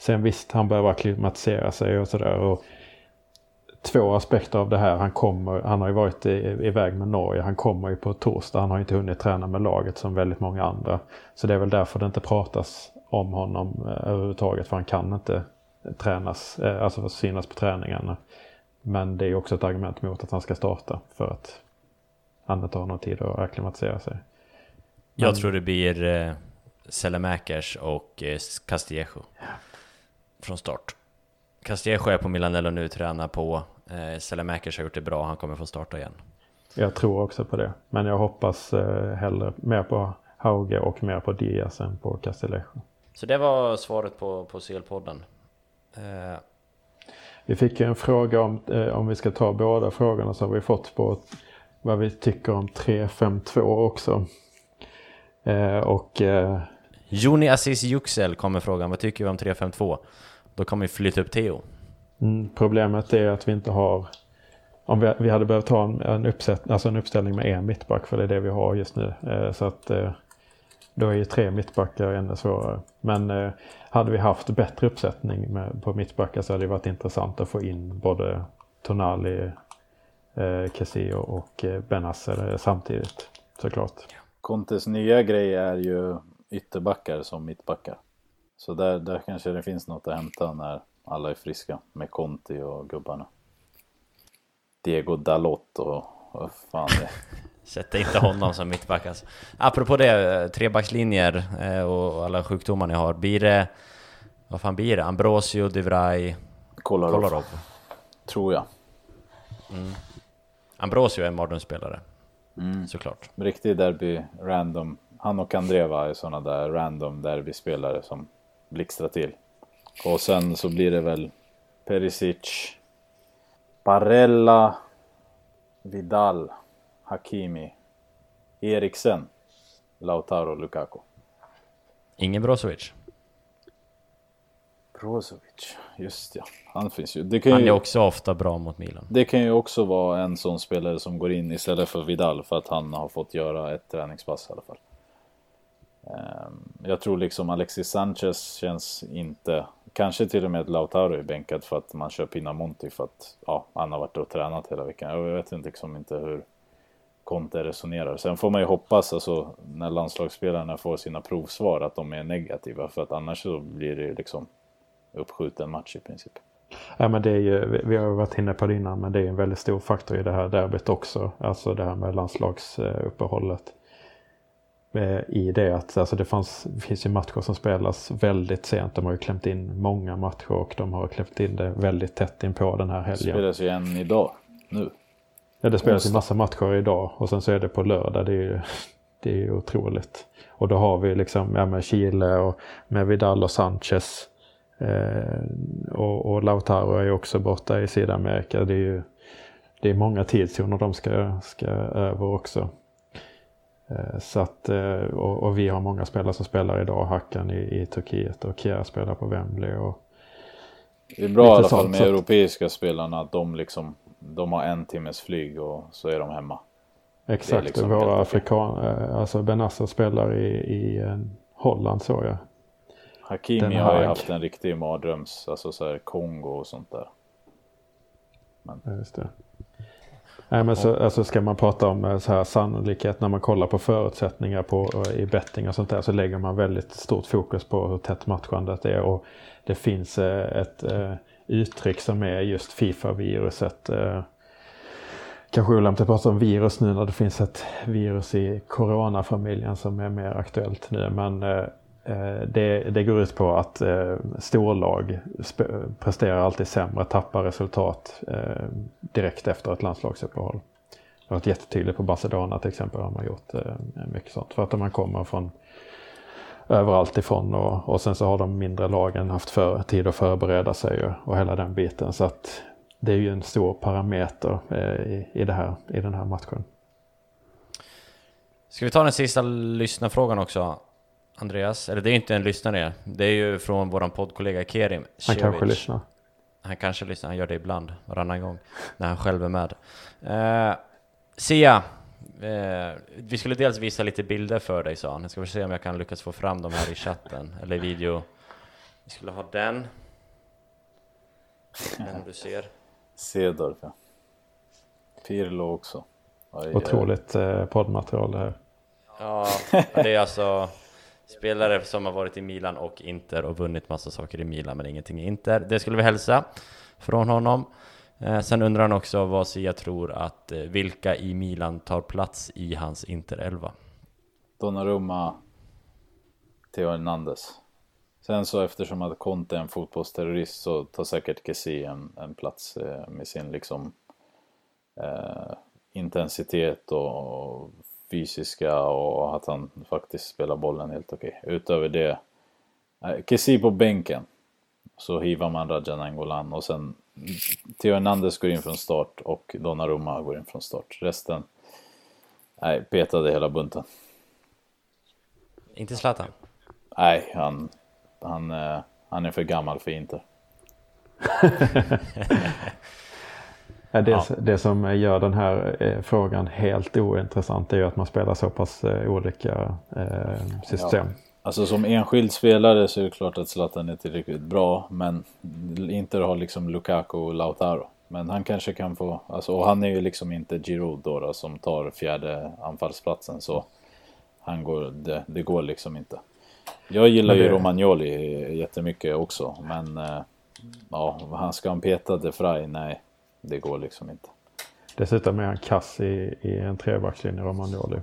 Sen visst, han behöver acklimatisera sig och sådär. Och två aspekter av det här. Han, kommer, han har ju varit i, iväg med Norge. Han kommer ju på torsdag. Han har inte hunnit träna med laget som väldigt många andra. Så det är väl därför det inte pratas om honom eh, överhuvudtaget. För han kan inte tränas, eh, alltså synas på träningarna. Men det är också ett argument mot att han ska starta. För att han inte har någon tid att akklimatisera sig. Jag Men- tror det blir eh, Selemakers och eh, Castillejo. Från start. Castillejo är på Milanello nu, tränar på. Eh, Selemakers har gjort det bra, han kommer få starta igen. Jag tror också på det. Men jag hoppas eh, hellre mer på Hauge och mer på Diaz än på Castillejo. Så det var svaret på, på CL-podden. Eh, Vi fick ju en fråga om, eh, om vi ska ta båda frågorna så har vi fått på vad vi tycker om 3-5-2 också. Eh, och eh, Joni Aziz Yüksel kommer frågan, vad tycker vi om 352? Då kommer vi flytta upp Theo. mm, problemet är att vi inte har om vi, vi hade behövt ha en, en, uppsätt, alltså en uppställning med en mittback för det är det vi har just nu. Eh, så att eh, då är ju tre mittbackar ännu svårare. Men eh, hade vi haft bättre uppsättning med, på mittbackar så hade det varit intressant att få in både Tonali, eh, Kessie och eh, Benasser samtidigt såklart. Contes nya grej är ju ytterbackar som mittbackar. Så där, där kanske det finns något att hämta när alla är friska med Conti och gubbarna. Diego Dalot och vad fan det är. Sätter inte honom som mittback alltså. Apropå det, trebackslinjer eh, och alla sjukdomar ni har. Blir det... Vad fan blir det? Ambrosio, De Vrij, Kolarov, Kolarov? tror jag. Ambrosio är en mardrömsspelare. Såklart. Riktig derby, random. Han och Andreva är sådana där random derbyspelare som blixtrar till. Och sen så blir det väl Perisic, Barella, Vidal, Hakimi, Eriksen, Lautaro, Lukaku. Ingen Brozovic. Brozovic, just ja. Han finns ju. Det kan Han är ju, också ofta bra mot Milan. det kan ju också vara en sån spelare som går in istället för Vidal för att han har fått göra ett träningspass i alla fall. Ehm, jag tror liksom Alexis Sanchez känns inte, kanske till och med att Lautaro är bänkad för att man kör Pinamonti för att ja, han har varit och tränat hela veckan. Jag vet inte, liksom inte hur Conte resonerar. Sen får man ju hoppas alltså när landslagsspelarna får sina provsvar att de är negativa för att annars så blir det ju liksom uppskjuten match i princip. Ja, men det är ju, vi- vi har ju varit inne på det innan, men det är en väldigt stor faktor i det här derbyt också. Alltså det här med landslagsuppehållet. Eh, I det att alltså det fanns, finns ju matcher som spelas väldigt sent. De har ju klämt in många matcher och de har klämt in det väldigt tätt in på den här Det helgen. spelas ju en idag, nu. Ja, det spelas ju massa matcher idag och sen så är det på lördag. Det är ju, det är ju otroligt. Och då har vi liksom ja, med Chile och med Vidal och Sanchez. Eh, och, och Lautaro är ju också borta i Sydamerika. Det är ju det är många tidszoner de ska, ska över också. Eh, så att, eh, och, och vi har många spelare som spelar idag. Hackan i, i Turkiet och Kjär spelar på Wembley. Och, Det är bra i alla fall med europeiska spelarna att de liksom de har en timmes flyg och så är de hemma. exakt, liksom våra helt afrikan, eh, alltså Benassa spelar i, i Holland såg jag. Hakimi har ju haft en riktig mardröms, alltså så här Kongo och sånt där. Ja, just det. Nej, men så, alltså ska man prata om eh, så här sannolikhet när man kollar på förutsättningar på, eh, i betting och sånt där så lägger man väldigt stort fokus på hur tätt matchandet är. Och det finns eh, ett uttryck som är just Fifa-viruset. Kanske olämpligt att prata om virus nu när det finns ett virus i coronafamiljen som är mer aktuellt nu. Men Eh, det, det går ut på att eh, storlag presterar alltid sämre, tappar resultat eh, direkt efter ett landslagsuppehåll. Det har varit jättetydligt på Barcelona till exempel har man gjort eh, mycket sånt. För att man kommer från överallt ifrån och, och sen så har de mindre lagen haft för, tid att förbereda sig och, och hela den biten. Så att det är ju en stor parameter eh, i, i, det här, i den här matchen. Ska vi ta den sista lyssnarfrågan också? Andreas? Eller det är inte en lyssnare, det är ju från våran poddkollega Kerim Han kanske Cevic. lyssnar. Han kanske lyssnar, han gör det ibland, varannan gång, när han själv är med. Eh, Sia, eh, vi skulle dels visa lite bilder för dig sa han. Jag ska se om jag kan lyckas få fram dem här i chatten, eller i video. Vi skulle ha den. Den du ser. Cedorf ja. Pirlo också. Oj. Otroligt eh, poddmaterial det här. Ja, det är alltså spelare som har varit i Milan och Inter och vunnit massa saker i Milan men ingenting i Inter. Det skulle vi hälsa från honom. Eh, sen undrar han också vad Sia tror att eh, vilka i Milan tar plats i hans Inter-elva. Donnarumma, Theo Hernandez. Sen så eftersom att Conte är en fotbollsterrorist så tar säkert Kessie en, en plats eh, med sin liksom eh, intensitet och fysiska och att han faktiskt spelar bollen helt okej. Utöver det, eh, Kessie på bänken. Så hivar man Raja Nangolan och sen Theo Hernandez går in från start och Donnarumma går in från start. Resten, nej, petade hela bunten. Inte Zlatan? Nej, han, han, eh, han är för gammal för Inter. Ja, Det, Ja. det som gör den här eh, frågan helt ointressant är ju att man spelar så pass eh, olika eh, system. Alltså som enskild spelare så är det klart att Zlatan är tillräckligt bra, men Inter har liksom Lukaku och Lautaro. Men han kanske kan få, alltså, och han är ju liksom inte Giroud då, då som tar fjärde anfallsplatsen så han går, det, det går liksom inte. Jag gillar Men ju det- Romagnoli jättemycket också, men ja, han ska han peta De Frey? Nej, det går liksom inte. Dessutom är han kass i, i en trebackslinje, Romagnoli.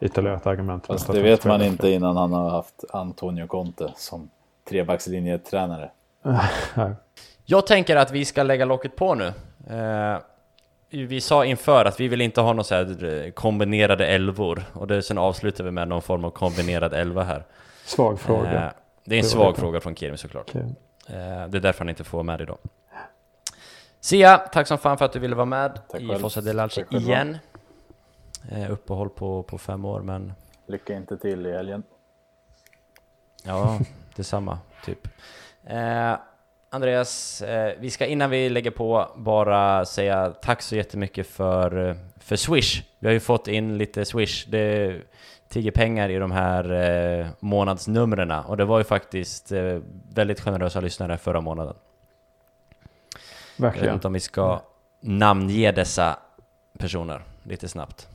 Ytterligare ett argument. Fast att det vet man inte innan han har haft Antonio Conte som trebackslinjetränare. Jag tänker att vi ska lägga locket på nu. Eh, vi sa inför att vi vill inte ha några så här eh, kombinerade elvor och det, sen avslutar vi med någon form av kombinerad elva här. Svag fråga. Eh, det är en Det svag det. fråga från Kirmi såklart. Eh, det är därför han inte får med idag. Sia, tack som fan för att du ville vara med Tack i. Fossa del Alci Tack själva. igen. Eh, uppehåll på, på fem år men Lycka inte till i helgen. Ja, detsamma, typ. Eh, Andreas, eh, vi ska innan vi lägger på bara säga tack så jättemycket för, eh, för Swish. Vi har ju fått in lite Swish. Det tigger pengar i de här eh, månadsnumren och det var ju faktiskt eh, väldigt generösa lyssnare förra månaden. Jag vet Verkligen. inte om vi ska namnge dessa personer lite snabbt.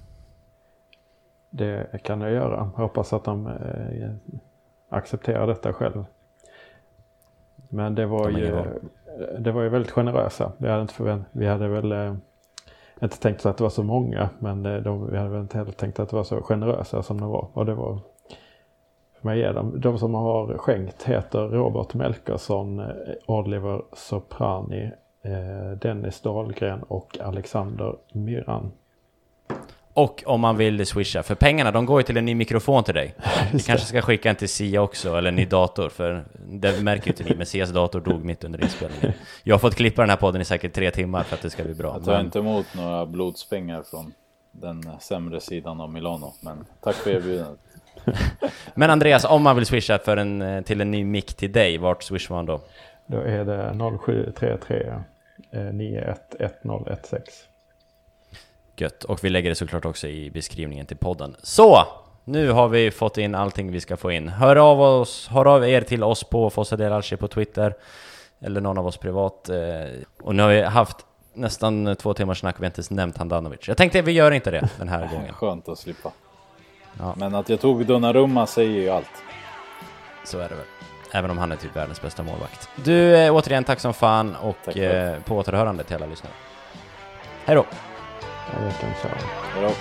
Det kan jag göra. Jag hoppas att de eh, accepterar detta själv. Men det var, De ju, ju det var ju väldigt generösa. Vi hade, inte förvänt, vi hade väl eh, inte tänkt att det var så många. Men eh, de, vi hade väl inte heller tänkt att det var så generösa som de var. Och det var för mig är de, de som har skänkt heter Robert Melkersson, eh, Oliver Soprani, eh, Dennis Dahlgren och Alexander Myran. Och om man vill swisha, för pengarna de går ju till en ny mikrofon till dig. Vi kanske ska skicka en till Sia också, eller en ny dator, för det märker ju inte ni, men Sias dator dog mitt under inspelningen. Jag har fått klippa den här podden i säkert tre timmar för att det ska bli bra. Jag tar Men, inte emot några blodspengar från den sämre sidan av Milano, men tack för erbjudandet. men Andreas, om man vill swisha för en, eh, till en ny mick till dig, vart swishar man då? Då är det 0733 eh, 911016. Gött. Och vi lägger det såklart också i beskrivningen till podden. Så! Nu har vi fått in allting vi ska få in. Hör av, oss, hör av er till oss på Fossa Del Alci på Twitter. Eller någon av oss privat. eh, Och nu har vi haft nästan två timmars snack, vi har inte ens nämnt Handanovic. Jag tänkte vi gör inte det den här gången. Skönt att slippa. Ja. Men att jag tog Donnarumma säger ju allt. Så är det väl. Även om han är typ världens bästa målvakt. Du, eh, återigen tack som fan och eh, på återhörande till alla lyssnare. Hej då! Hej då!